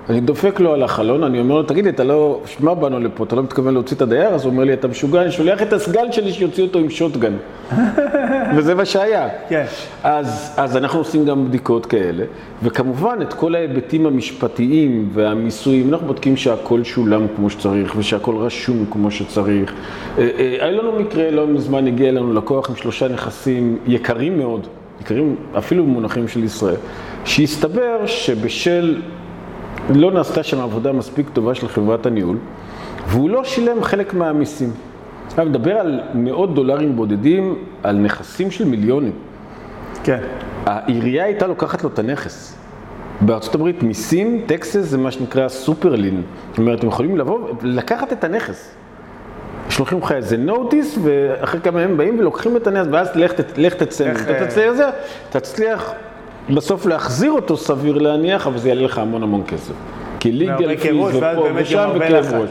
Speaker 2: אני דופק לו על החלון, אני אומר לו, תגיד לי, אתה לא, שמע באנו לפה, אתה לא מתכוון להוציא את הדייר? אז הוא אומר לי, אתה משוגע, אני שולח את הסגן שלי שיוציא אותו עם שוטגן. וזה מה שהיה.
Speaker 1: כן.
Speaker 2: אז, אז אנחנו עושים גם בדיקות כאלה, וכמובן את כל ההיבטים המשפטיים והמיסויים, אנחנו בודקים שהכל שולם כמו שצריך ושהכל רשום כמו שצריך. אה, אה, היה לנו מקרה, לא מזמן הגיע אלינו לקוח עם שלושה נכסים יקרים מאוד, יקרים אפילו במונחים של ישראל, שהסתבר שבשל, לא נעשתה שם עבודה מספיק טובה של חברת הניהול, והוא לא שילם חלק מהמיסים. עכשיו, מדבר על מאות דולרים בודדים, על נכסים של מיליונים.
Speaker 1: כן.
Speaker 2: העירייה הייתה לוקחת לו את הנכס. בארצות הברית מיסים, טקסס זה מה שנקרא סופרלין. זאת אומרת, אתם יכולים לבוא ולקחת את הנכס. שולחים לך איזה נוטיס, ואחרי כמה ימים באים ולוקחים את הנכס, ואז לך, לך תצא, אתה
Speaker 1: אה,
Speaker 2: תצא לזה, תצליח בסוף להחזיר אותו סביר להניח, אבל זה יעלה לך המון המון כסף. כי ליגל פיז ופה ושם וכאב. ראש.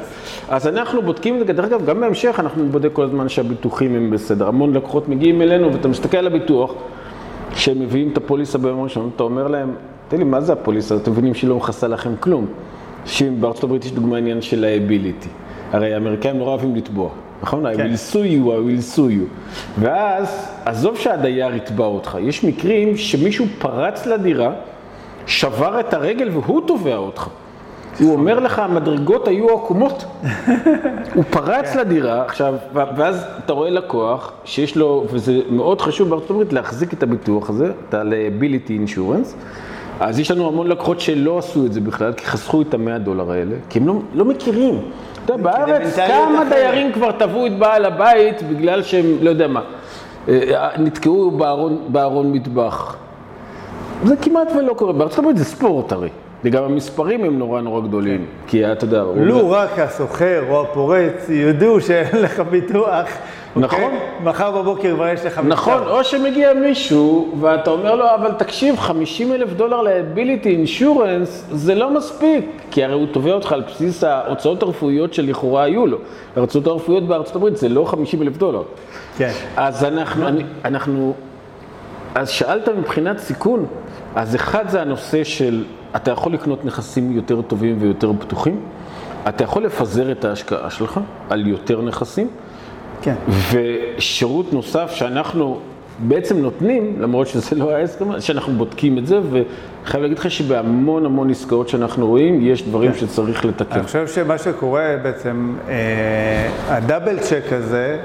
Speaker 2: אז אנחנו בודקים את זה, דרך אגב, גם בהמשך אנחנו נבדק כל הזמן שהביטוחים הם בסדר. המון לקוחות מגיעים אלינו, ואתה מסתכל על הביטוח, שהם מביאים את הפוליסה ביום הראשון, אתה אומר להם, תן לי, מה זה הפוליסה? אתם מבינים שהיא לא מכסה לכם כלום. שאם בארצות הברית יש דוגמה עניין של liability. הרי האמריקאים נורא אוהבים לתבוע, נכון? I
Speaker 1: כן.
Speaker 2: will sue you, I will sue you. ואז, עזוב שהדייר יתבע אותך, יש מקרים שמישהו פרץ לדירה שבר את הרגל והוא תובע אותך. הוא אומר לך, המדרגות היו עקומות. הוא פרץ
Speaker 1: כן.
Speaker 2: לדירה, עכשיו, ואז אתה רואה לקוח שיש לו, וזה מאוד חשוב בארצות הברית להחזיק את הביטוח הזה, את ה-liability insurance. אז יש לנו המון לקוחות שלא עשו את זה בכלל, כי חסכו את המאה דולר האלה, כי הם לא, לא מכירים. אתה יודע, בארץ כמה. דיירים כבר תבעו את בעל הבית בגלל שהם, לא יודע מה, נתקעו בארון, בארון מטבח. זה כמעט ולא קורה, בארצות הברית זה ספורט הרי. וגם המספרים הם נורא נורא גדולים, כי אתה יודע,
Speaker 1: לו רק הסוחר או הפורץ ידעו שאין לך ביטוח,
Speaker 2: נכון.
Speaker 1: אוקיי? מחר בבוקר כבר יש לך
Speaker 2: נכון. או שמגיע מישהו ואתה אומר לו, אבל תקשיב, 50 אלף דולר ל-ability insurance זה לא מספיק, כי הרי הוא תובע אותך על בסיס ההוצאות הרפואיות שלכאורה היו לו. ההוצאות הרפואיות בארצות הברית זה לא 50 אלף דולר.
Speaker 1: כן.
Speaker 2: אז אנחנו, אני, אנחנו, אז שאלת מבחינת סיכון, אז אחד זה הנושא של, אתה יכול לקנות נכסים יותר טובים ויותר בטוחים, אתה יכול לפזר את ההשקעה שלך על יותר נכסים,
Speaker 1: כן.
Speaker 2: ושירות נוסף שאנחנו בעצם נותנים, למרות שזה לא ההסכם, שאנחנו בודקים את זה, וחייב להגיד לך שבהמון המון עסקאות שאנחנו רואים, יש דברים שצריך לתקן.
Speaker 1: אני חושב שמה שקורה בעצם, אה, הדאבל צ'ק הזה,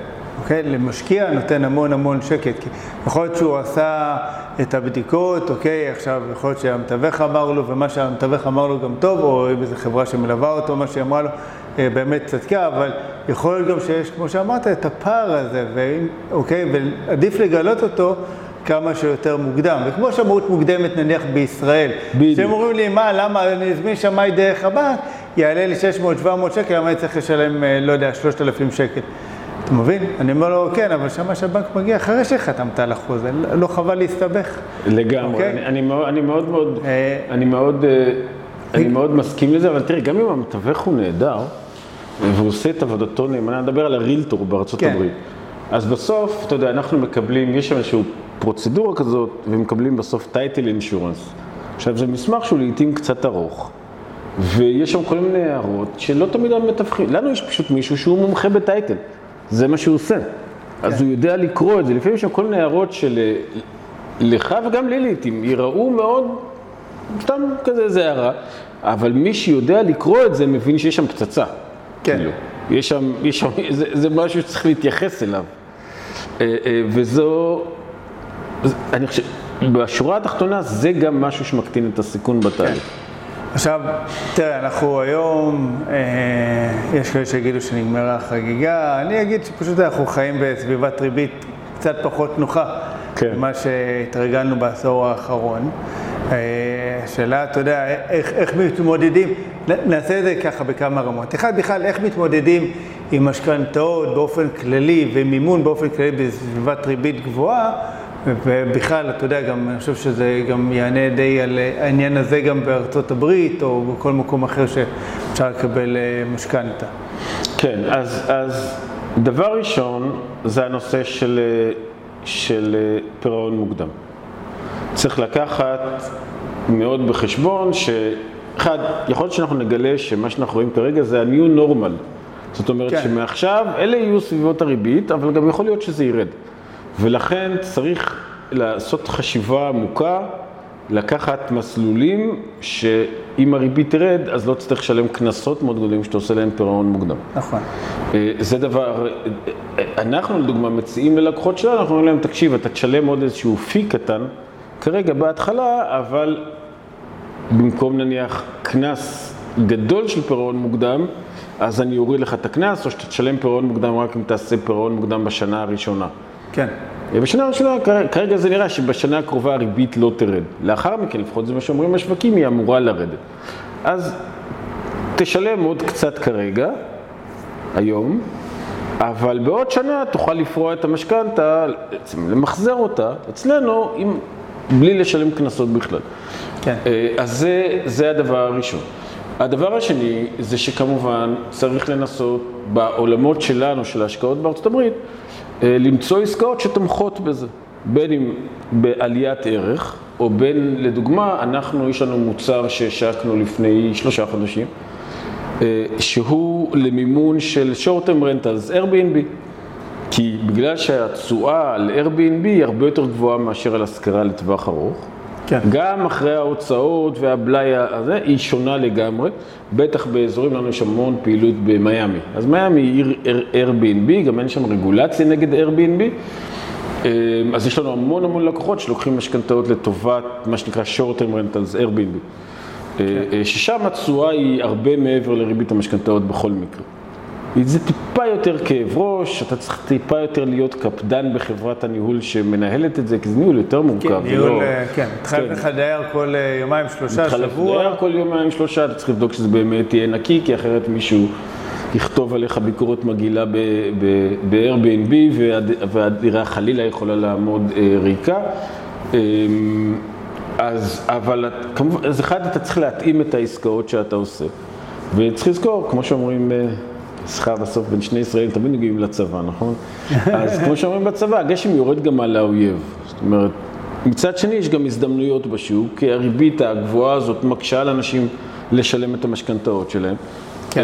Speaker 1: אוקיי, למשקיע נותן המון המון שקט. כי יכול להיות שהוא עשה את הבדיקות, אוקיי, עכשיו יכול להיות שהמתווך אמר לו, ומה שהמתווך אמר לו גם טוב, או איזו חברה שמלווה אותו, מה שהיא אמרה לו, באמת צדקה, אבל יכול להיות גם שיש, כמו שאמרת, את הפער הזה, ואם, אוקיי, ועדיף לגלות אותו. כמה שיותר מוקדם, וכמו שמאות מוקדמת נניח בישראל,
Speaker 2: בדיוק.
Speaker 1: שהם אומרים לי, מה, למה אני אזמין שמאי דרך הבנק, יעלה לי 600-700 שקל, למה אני צריך לשלם, אה, לא יודע, 3,000 שקל. אתה מבין? אני אומר לו, כן, אבל שמאי של הבנק מגיע אחרי שחתמת על החוזה, לא חבל להסתבך.
Speaker 2: לגמרי,
Speaker 1: אוקיי?
Speaker 2: אני, אני, מאוד, אני מאוד מאוד,
Speaker 1: אה,
Speaker 2: אני מאוד, אה, אני מאוד מסכים לזה, אבל תראה, גם אם המתווך הוא נהדר, והוא עושה את עבודתו נאמנה, נדבר על הרילטור בארצות
Speaker 1: כן.
Speaker 2: הברית. אז בסוף, אתה יודע, אנחנו מקבלים, יש שם איזושהי פרוצדורה כזאת, ומקבלים בסוף טייטל אינשורנס. עכשיו, זה מסמך שהוא לעיתים קצת ארוך, ויש שם כל מיני הערות שלא תמיד המתווכים, לנו יש פשוט מישהו שהוא מומחה בטייטל, זה מה שהוא עושה. אז הוא יודע לקרוא את זה, לפעמים יש שם כל מיני הערות של אה, לך וגם לי לעיתים, ייראו מאוד, סתם כזה איזה הערה, אבל מי שיודע לקרוא את זה מבין שיש שם פצצה.
Speaker 1: כן.
Speaker 2: כאילו, יש שם, יש שם, זה, זה משהו שצריך להתייחס אליו. אה, אה, וזו, אני חושב, בשורה התחתונה זה גם משהו שמקטין את הסיכון בתהליך.
Speaker 1: עכשיו, תראה, אנחנו היום, אה, יש כאלה שיגידו שנגמרה החגיגה, אני אגיד שפשוט אנחנו חיים בסביבת ריבית קצת פחות נוחה
Speaker 2: כן.
Speaker 1: ממה שהתרגלנו בעשור האחרון. אה, השאלה, אתה יודע, איך, איך מתמודדים, נעשה את זה ככה בכמה רמות. אחד, בכלל, איך מתמודדים עם משכנתאות באופן כללי ומימון באופן כללי בסביבת ריבית גבוהה, ובכלל, אתה יודע, גם, אני חושב שזה גם יענה די על העניין הזה גם בארצות הברית, או בכל מקום אחר שאפשר לקבל אה, משכנתה.
Speaker 2: כן, אז, אז דבר ראשון זה הנושא של, אה, של פירעון מוקדם. צריך לקחת מאוד בחשבון שאחד, יכול להיות שאנחנו נגלה שמה שאנחנו רואים כרגע זה ה-new normal. זאת אומרת
Speaker 1: כן.
Speaker 2: שמעכשיו אלה יהיו סביבות הריבית, אבל גם יכול להיות שזה ירד. ולכן צריך לעשות חשיבה עמוקה, לקחת מסלולים שאם הריבית תרד, אז לא תצטרך לשלם קנסות מאוד גדולים שאתה עושה להם פירעון מוקדם.
Speaker 1: נכון.
Speaker 2: אה, זה דבר, אה, אנחנו לדוגמה מציעים ללקוחות שלנו, אנחנו אומרים להם, תקשיב, אתה תשלם עוד איזשהו פי קטן, כרגע בהתחלה, אבל במקום נניח קנס גדול של פירעון מוקדם, אז אני אוריד לך את הקנס, או שאתה תשלם פירעון מוקדם רק אם תעשה פירעון מוקדם בשנה הראשונה.
Speaker 1: כן.
Speaker 2: בשנה הראשונה, כרגע זה נראה שבשנה הקרובה הריבית לא תרד. לאחר מכן, לפחות זה מה שאומרים השווקים, היא אמורה לרדת. אז תשלם עוד קצת כרגע, היום, אבל בעוד שנה תוכל לפרוע את המשכנתה, למחזר אותה אצלנו, עם, בלי לשלם קנסות בכלל.
Speaker 1: כן.
Speaker 2: אה, אז זה, זה הדבר הראשון. הדבר השני זה שכמובן צריך לנסות בעולמות שלנו, של ההשקעות בארצות הברית, אה, למצוא עסקאות שתומכות בזה, בין אם בעליית ערך, או בין, לדוגמה, אנחנו, יש לנו מוצר שהשקנו לפני שלושה חודשים, אה, שהוא למימון של short term rentals, Airbnb. כי בגלל שהתשואה על Airbnb היא הרבה יותר גבוהה מאשר על השכרה לטווח ארוך,
Speaker 1: כן.
Speaker 2: גם אחרי ההוצאות והבלאי הזה, היא שונה לגמרי. בטח באזורים, לנו יש המון פעילות במיאמי. אז מיאמי היא עיר Airbnb, גם אין שם רגולציה נגד Airbnb. אה, אז יש לנו המון המון לקוחות שלוקחים משכנתאות לטובת מה שנקרא short term rentals, Airbnb. כן. ששם התשואה היא הרבה מעבר לריבית המשכנתאות בכל מקרה. זה טיפה יותר כאב ראש, אתה צריך טיפה יותר להיות קפדן בחברת הניהול שמנהלת את זה, כי זה ניהול יותר מורכב.
Speaker 1: כן, ניהול, כן, מתחלף לך דייר כל יומיים, שלושה, שבוע. מתחלף
Speaker 2: דייר כל יומיים, שלושה, אתה צריך לבדוק שזה באמת יהיה נקי, כי אחרת מישהו יכתוב עליך ביקורת מגעילה ב-Airbnb, והדירה חלילה יכולה לעמוד ריקה. אז, אבל כמובן, אז אחד, אתה צריך להתאים את העסקאות שאתה עושה. וצריך לזכור, כמו שאומרים, שכר בסוף בין שני ישראלים תמיד מגיעים לצבא, נכון? אז כמו שאומרים בצבא, הגשם יורד גם על האויב. זאת אומרת, מצד שני יש גם הזדמנויות בשוק, כי הריבית הגבוהה הזאת מקשה על אנשים לשלם את המשכנתאות שלהם. כן.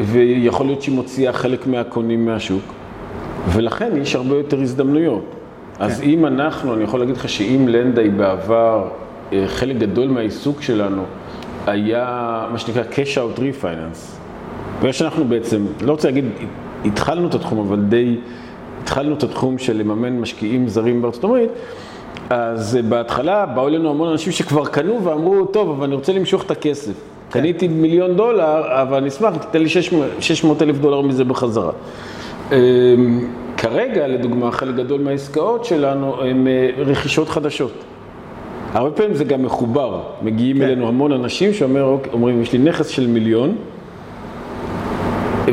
Speaker 2: ויכול להיות שהיא מוציאה חלק מהקונים מהשוק, ולכן יש הרבה יותר הזדמנויות. אז כן. אם אנחנו, אני יכול להגיד לך שאם לנדאי בעבר, חלק גדול מהעיסוק שלנו היה מה שנקרא cash out refinance. ושאנחנו בעצם, לא רוצה להגיד, התחלנו את התחום, אבל די התחלנו את התחום של לממן משקיעים זרים בארצות הברית, אז בהתחלה באו אלינו המון אנשים שכבר קנו ואמרו, טוב, אבל אני רוצה למשוך את הכסף. כן. קניתי מיליון דולר, אבל אני אשמח, תתן לי 600 אלף דולר מזה בחזרה. כרגע, לדוגמה, חלק גדול מהעסקאות שלנו הן רכישות חדשות. הרבה פעמים זה גם מחובר, מגיעים כן. אלינו המון אנשים שאומרים, יש לי נכס של מיליון,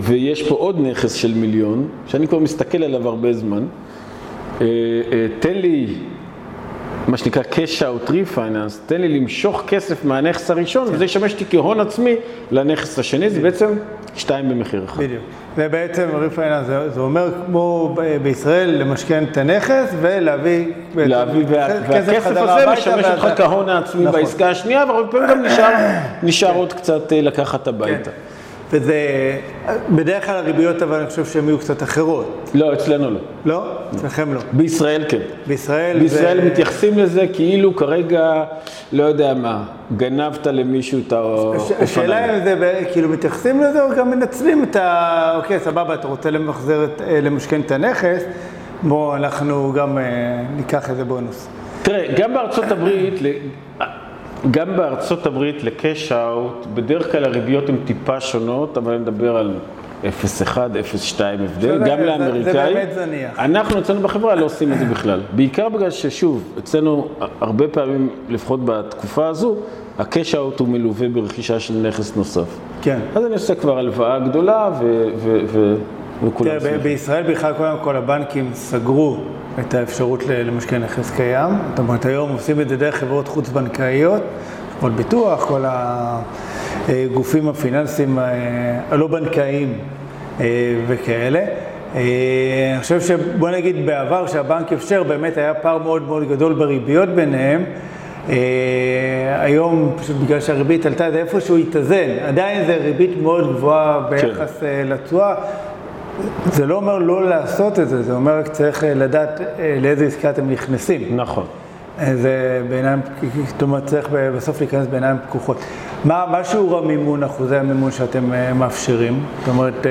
Speaker 2: ויש פה עוד נכס של מיליון, שאני כבר מסתכל עליו הרבה זמן. תן לי, מה שנקרא cash out refinance, תן לי למשוך כסף מהנכס הראשון, וזה ישמש אותי כהון עצמי לנכס השני, זה בעצם שתיים במחיר אחד.
Speaker 1: בדיוק. ובעצם ריפייננס זה אומר כמו בישראל למשכן את הנכס ולהביא
Speaker 2: להביא, והכסף הזה משמש אותך כהון העצמי נכון. בעסקה השנייה, והרבה פעמים גם נשאר עוד קצת לקחת הביתה.
Speaker 1: וזה, בדרך כלל הריביות אבל אני חושב שהן יהיו קצת אחרות.
Speaker 2: לא, אצלנו לא.
Speaker 1: לא? אצלכם לא.
Speaker 2: בישראל כן.
Speaker 1: בישראל
Speaker 2: בישראל זה... מתייחסים לזה כאילו כרגע, לא יודע מה, גנבת למישהו את האופניים.
Speaker 1: השאלה אם זה כאילו מתייחסים לזה או גם מנצלים את ה... אוקיי, סבבה, אתה רוצה למחזר, אה, למשכן את הנכס, בואו אנחנו גם אה, ניקח איזה בונוס.
Speaker 2: תראה, גם בארצות הברית, גם בארצות הברית לקאש אאוט, בדרך כלל הריביות הן טיפה שונות, אבל אני מדבר על 0.1, 0.2 הבדל, גם לאמריקאי. זה
Speaker 1: באמת זניח.
Speaker 2: אנחנו אצלנו בחברה לא עושים את זה בכלל. בעיקר בגלל ששוב, אצלנו הרבה פעמים, לפחות בתקופה הזו, הקאש אאוט הוא מלווה ברכישה של נכס נוסף.
Speaker 1: כן.
Speaker 2: אז אני עושה כבר הלוואה גדולה ו... ו, ו וכולם
Speaker 1: שמחים. בישראל בכלל, קודם כל, הבנקים סגרו את האפשרות למשקיע נכס קיים. זאת אומרת, היום עושים את זה דרך חברות חוץ-בנקאיות, חברות ביטוח, כל הגופים הפיננסיים הלא בנקאיים אה, וכאלה. אה, אני חושב שבוא נגיד בעבר שהבנק אפשר, באמת היה פער מאוד מאוד גדול בריביות ביניהם. היום, פשוט בגלל שהריבית עלתה, זה איפשהו התאזן. עדיין זה ריבית מאוד גבוהה ביחס כן. לתשואה. זה לא אומר לא לעשות את זה, זה אומר רק צריך אה, לדעת אה, לאיזה עסקה אתם נכנסים.
Speaker 2: נכון.
Speaker 1: אה, זה בעיניים, זאת אומרת צריך בסוף להיכנס בעיניים פקוחות. מה, מה שיעור המימון, אחוזי המימון שאתם מאפשרים? זאת אומרת,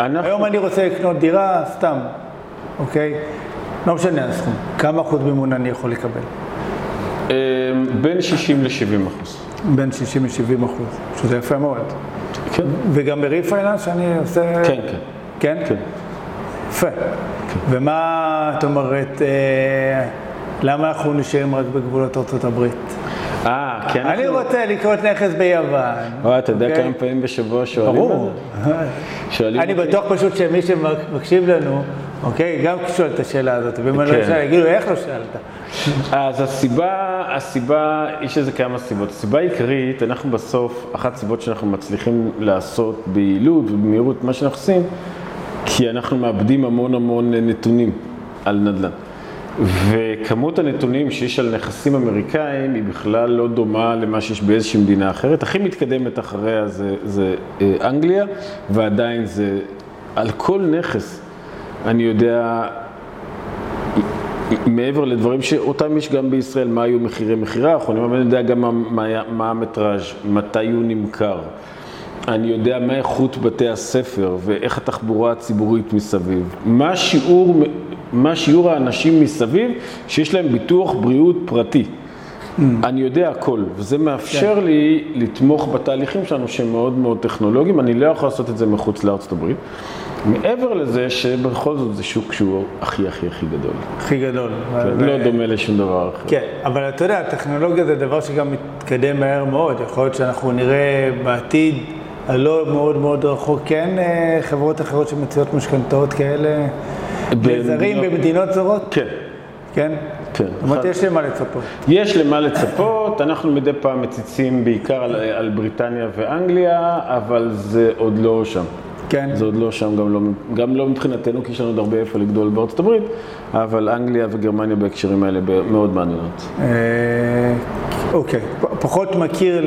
Speaker 1: אנחנו... היום אני רוצה לקנות דירה, סתם, אוקיי? לא משנה הסכום. כמה אחוז מימון אני יכול לקבל?
Speaker 2: בין 60 ל-70 אחוז.
Speaker 1: בין 60 ל-70 אחוז, שזה יפה מאוד. כן. וגם בריפייננס שאני עושה...
Speaker 2: כן, כן.
Speaker 1: כן? כן. יפה. כן. ומה את אומרת, אה, למה אנחנו נשארים רק בגבולות ארצות הברית?
Speaker 2: אה, כי אנחנו...
Speaker 1: אני רוצה לקנות נכס ביוון.
Speaker 2: וואי, אתה יודע אוקיי? כמה פעמים בשבוע שואלים
Speaker 1: ברור. אני בטוח פשוט שמי שמקשיב לנו, אוקיי, גם שואל את השאלה הזאת, ואם אני לא אשאל, כן. יגידו, איך לא שאלת?
Speaker 2: אז הסיבה, הסיבה, יש לזה כמה סיבות. הסיבה העיקרית, אנחנו בסוף, אחת הסיבות שאנחנו מצליחים לעשות ביעילות ובמהירות מה שאנחנו עושים, כי אנחנו מאבדים המון המון נתונים על נדל"ן. וכמות הנתונים שיש על נכסים אמריקאים היא בכלל לא דומה למה שיש באיזושהי מדינה אחרת. הכי מתקדמת אחריה זה, זה אה, אנגליה, ועדיין זה על כל נכס. אני יודע מעבר לדברים שאותם יש גם בישראל, מה היו מחירי מכירה אני יודע גם מה, מה, מה המטראז', מתי הוא נמכר. אני יודע מה איכות בתי הספר ואיך התחבורה הציבורית מסביב. מה שיעור, מה שיעור האנשים מסביב שיש להם ביטוח בריאות פרטי. Mm. אני יודע הכל, וזה מאפשר כן. לי לתמוך בתהליכים שלנו שהם מאוד מאוד טכנולוגיים, אני לא יכול לעשות את זה מחוץ לארצות הברית. מעבר לזה שבכל זאת זה שוק שהוא הכי הכי הכי גדול.
Speaker 1: הכי גדול.
Speaker 2: כן, לא דומה לשום דבר אחר.
Speaker 1: כן, אבל אתה יודע, טכנולוגיה זה דבר שגם מתקדם מהר מאוד. יכול להיות שאנחנו נראה בעתיד הלא מאוד מאוד רחוק, כן, חברות אחרות שמציעות משכנתאות כאלה לזרים במדינות זרות?
Speaker 2: כן.
Speaker 1: כן?
Speaker 2: כן.
Speaker 1: זאת אומרת, יש למה לצפות.
Speaker 2: יש למה לצפות, אנחנו מדי פעם מציצים בעיקר על, על בריטניה ואנגליה, אבל זה עוד לא שם.
Speaker 1: כן.
Speaker 2: זה עוד לא שם, גם לא, גם לא מבחינתנו, כי יש לנו עוד הרבה איפה לגדול בארצות הברית, אבל אנגליה וגרמניה בהקשרים האלה מאוד מעניינות.
Speaker 1: אה, אוקיי, פחות מכיר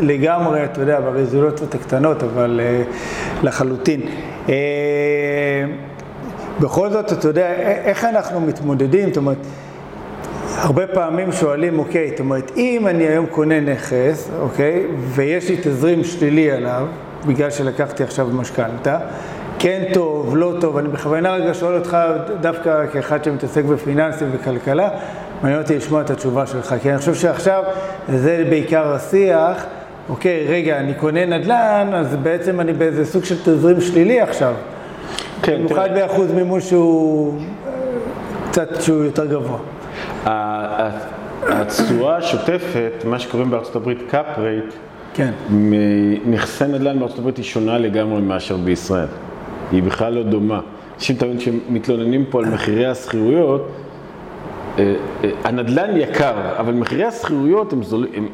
Speaker 1: לגמרי, אתה יודע, ברזולוציות הקטנות, אבל אה, לחלוטין. אה, בכל זאת, אתה יודע, איך אנחנו מתמודדים, זאת אומרת, הרבה פעמים שואלים, אוקיי, זאת אומרת, אם אני היום קונה נכס, אוקיי, ויש לי תזרים שלילי עליו, בגלל שלקחתי עכשיו משכנתה, כן טוב, לא טוב, אני בכוונה רגע שואל אותך דווקא כאחד שמתעסק בפיננסים וכלכלה, מעניין אותי לשמוע את התשובה שלך, כי אני חושב שעכשיו זה בעיקר השיח, אוקיי, רגע, אני קונה נדל"ן, אז בעצם אני באיזה סוג של תזרים שלילי עכשיו. כן, במיוחד באחוז מימוש שהוא קצת, שהוא יותר גבוה.
Speaker 2: התשואה השוטפת, מה שקוראים בארצות הברית cap rate,
Speaker 1: כן.
Speaker 2: נכסי נדל"ן בארצות הברית היא שונה לגמרי מאשר בישראל. היא בכלל לא דומה. אנשים תמיד שמתלוננים פה על מחירי השכירויות, אה, אה, הנדל"ן יקר, אבל מחירי השכירויות,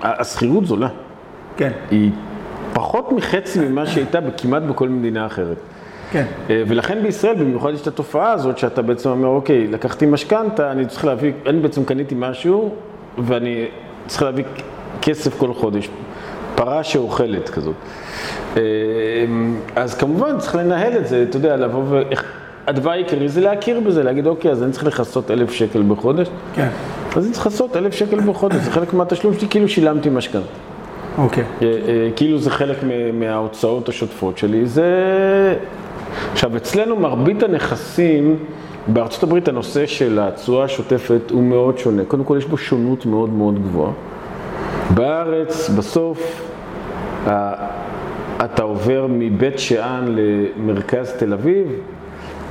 Speaker 2: השכירות זולה.
Speaker 1: כן.
Speaker 2: היא פחות מחצי ממה שהייתה כמעט בכל מדינה אחרת.
Speaker 1: כן.
Speaker 2: אה, ולכן בישראל במיוחד יש את התופעה הזאת שאתה בעצם אומר, אוקיי, לקחתי משכנתה, אני צריך להביא, אני בעצם קניתי משהו ואני צריך להביא כסף כל חודש. פרה שאוכלת כזאת. אה, אז כמובן צריך לנהל את זה, אתה יודע, לבוא ו... הדבר העיקרי זה להכיר בזה, להגיד, אוקיי, אז אני צריך לכסות אלף שקל בחודש.
Speaker 1: כן.
Speaker 2: אז אני צריך לכסות אלף שקל בחודש, זה חלק מהתשלום שלי, כאילו שילמתי משכנתה.
Speaker 1: אוקיי.
Speaker 2: אה, אה, כאילו זה חלק מההוצאות השוטפות שלי. זה... עכשיו, אצלנו מרבית הנכסים, בארצות הברית הנושא של התשואה השוטפת הוא מאוד שונה. קודם כל, יש בו שונות מאוד מאוד גבוהה. בארץ, בסוף, אתה עובר מבית שאן למרכז תל אביב,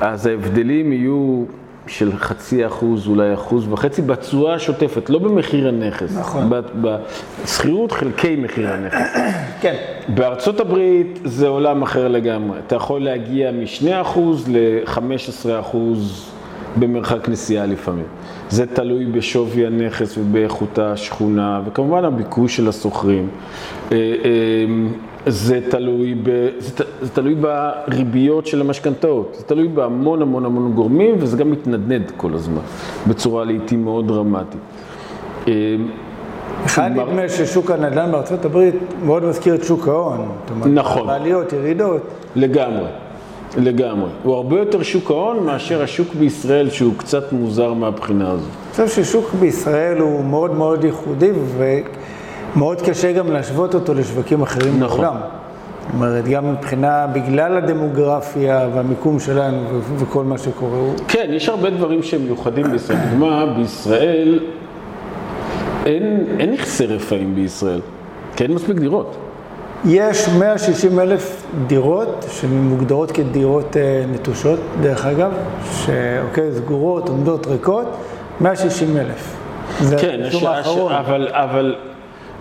Speaker 2: אז ההבדלים יהיו של חצי אחוז, אולי אחוז וחצי, בתשואה השוטפת, לא במחיר הנכס.
Speaker 1: נכון.
Speaker 2: בשכירות חלקי מחיר הנכס.
Speaker 1: כן.
Speaker 2: בארצות הברית זה עולם אחר לגמרי. אתה יכול להגיע מ-2% ל-15% במרחק נסיעה לפעמים. זה תלוי בשווי הנכס ובאיכות השכונה, וכמובן הביקוש של השוכרים. אה, אה, זה תלוי, ב, זה, זה תלוי בריביות של המשכנתאות, זה תלוי בהמון המון המון גורמים, וזה גם מתנדנד כל הזמן, בצורה לעיתים מאוד דרמטית.
Speaker 1: אה, אחד נדמה ששוק הנדל"ן בארצות הברית מאוד מזכיר את שוק ההון.
Speaker 2: נכון.
Speaker 1: בעליות, ירידות.
Speaker 2: לגמרי. לגמרי. הוא הרבה יותר שוק ההון מאשר השוק בישראל, שהוא קצת מוזר מהבחינה הזו.
Speaker 1: אני חושב ששוק בישראל הוא מאוד מאוד ייחודי, ומאוד קשה גם להשוות אותו לשווקים אחרים
Speaker 2: נכון.
Speaker 1: בעולם. זאת אומרת, גם מבחינה, בגלל הדמוגרפיה והמיקום שלנו וכל מה שקורה.
Speaker 2: כן, יש הרבה דברים שהם מיוחדים בישראל. לדוגמה, בישראל אין, אין נכסי רפאים בישראל, כי אין מספיק דירות.
Speaker 1: יש 160 אלף דירות שמוגדרות כדירות אה, נטושות, דרך אגב, שאוקיי, סגורות, עומדות ריקות, 160 אלף.
Speaker 2: כן, הש... הש... אבל, אבל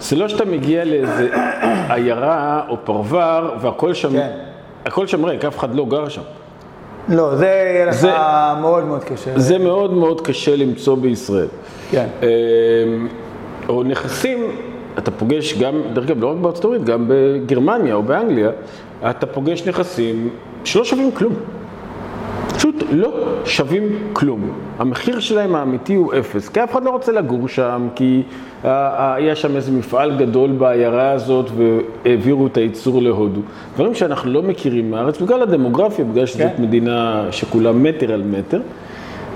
Speaker 2: זה לא שאתה מגיע לאיזה עיירה או פרבר והכל שם, כן. הכל שם ריק, אף אחד לא גר שם.
Speaker 1: לא, זה יהיה לך זה, מאוד מאוד קשה.
Speaker 2: זה מאוד מאוד קשה למצוא בישראל.
Speaker 1: כן.
Speaker 2: אמ, או נכסים אתה פוגש גם, דרך אגב, לא רק בארצות הברית, גם בגרמניה או באנגליה, אתה פוגש נכסים שלא שווים כלום. פשוט לא שווים כלום. המחיר שלהם האמיתי הוא אפס, כי אף אחד לא רוצה לגור שם, כי היה שם איזה מפעל גדול בעיירה הזאת והעבירו את הייצור להודו. דברים שאנחנו לא מכירים מהארץ, בגלל הדמוגרפיה, בגלל שזאת כן. מדינה שכולה מטר על מטר.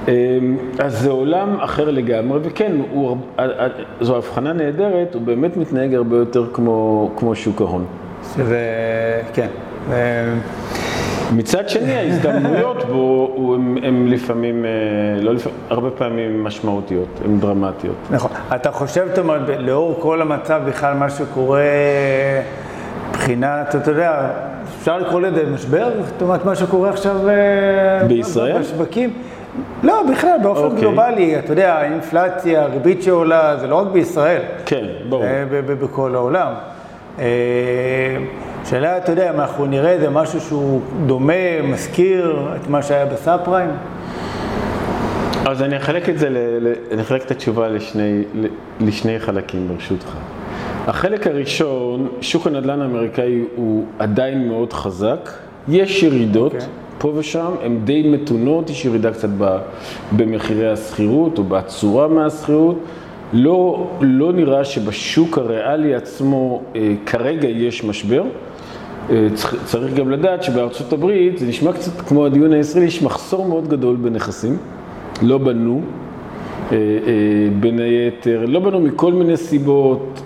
Speaker 2: אמ, אז זה עולם אחר לגמרי, וכן, הוא, זו הבחנה נהדרת, הוא באמת מתנהג הרבה יותר כמו, כמו שוק ההון.
Speaker 1: שזה, כן.
Speaker 2: מצד שני, ההזדמנויות בו הן לפעמים, אה, לא לפעמים, הרבה פעמים משמעותיות, הן דרמטיות.
Speaker 1: נכון. אתה חושב, זאת אומרת, לאור כל המצב בכלל, מה שקורה מבחינת, אתה יודע, אפשר לקרוא לזה משבר? זאת אומרת, מה שקורה עכשיו
Speaker 2: אה, בישראל?
Speaker 1: בשווקים? לא, בכלל, באופן okay. אוקיי. גלובלי, אתה יודע, האינפלציה, הריבית שעולה, זה לא רק בישראל.
Speaker 2: כן, ברור. אה,
Speaker 1: בכל העולם. שאלה, אתה יודע, אם אנחנו נראה איזה משהו שהוא דומה, מזכיר את מה שהיה בסאב פריים?
Speaker 2: אז אני אחלק את זה, אני אחלק את התשובה לשני, לשני חלקים ברשותך. החלק הראשון, שוק הנדל"ן האמריקאי הוא עדיין מאוד חזק, יש ירידות. Okay. אוקיי. פה ושם, הן די מתונות, יש ירידה קצת במחירי השכירות או בצורה מהשכירות. לא, לא נראה שבשוק הריאלי עצמו אה, כרגע יש משבר. אה, צריך גם לדעת שבארצות הברית, זה נשמע קצת כמו הדיון הישראלי, יש מחסור מאוד גדול בנכסים, לא בנו, אה, אה, בין היתר, לא בנו מכל מיני סיבות,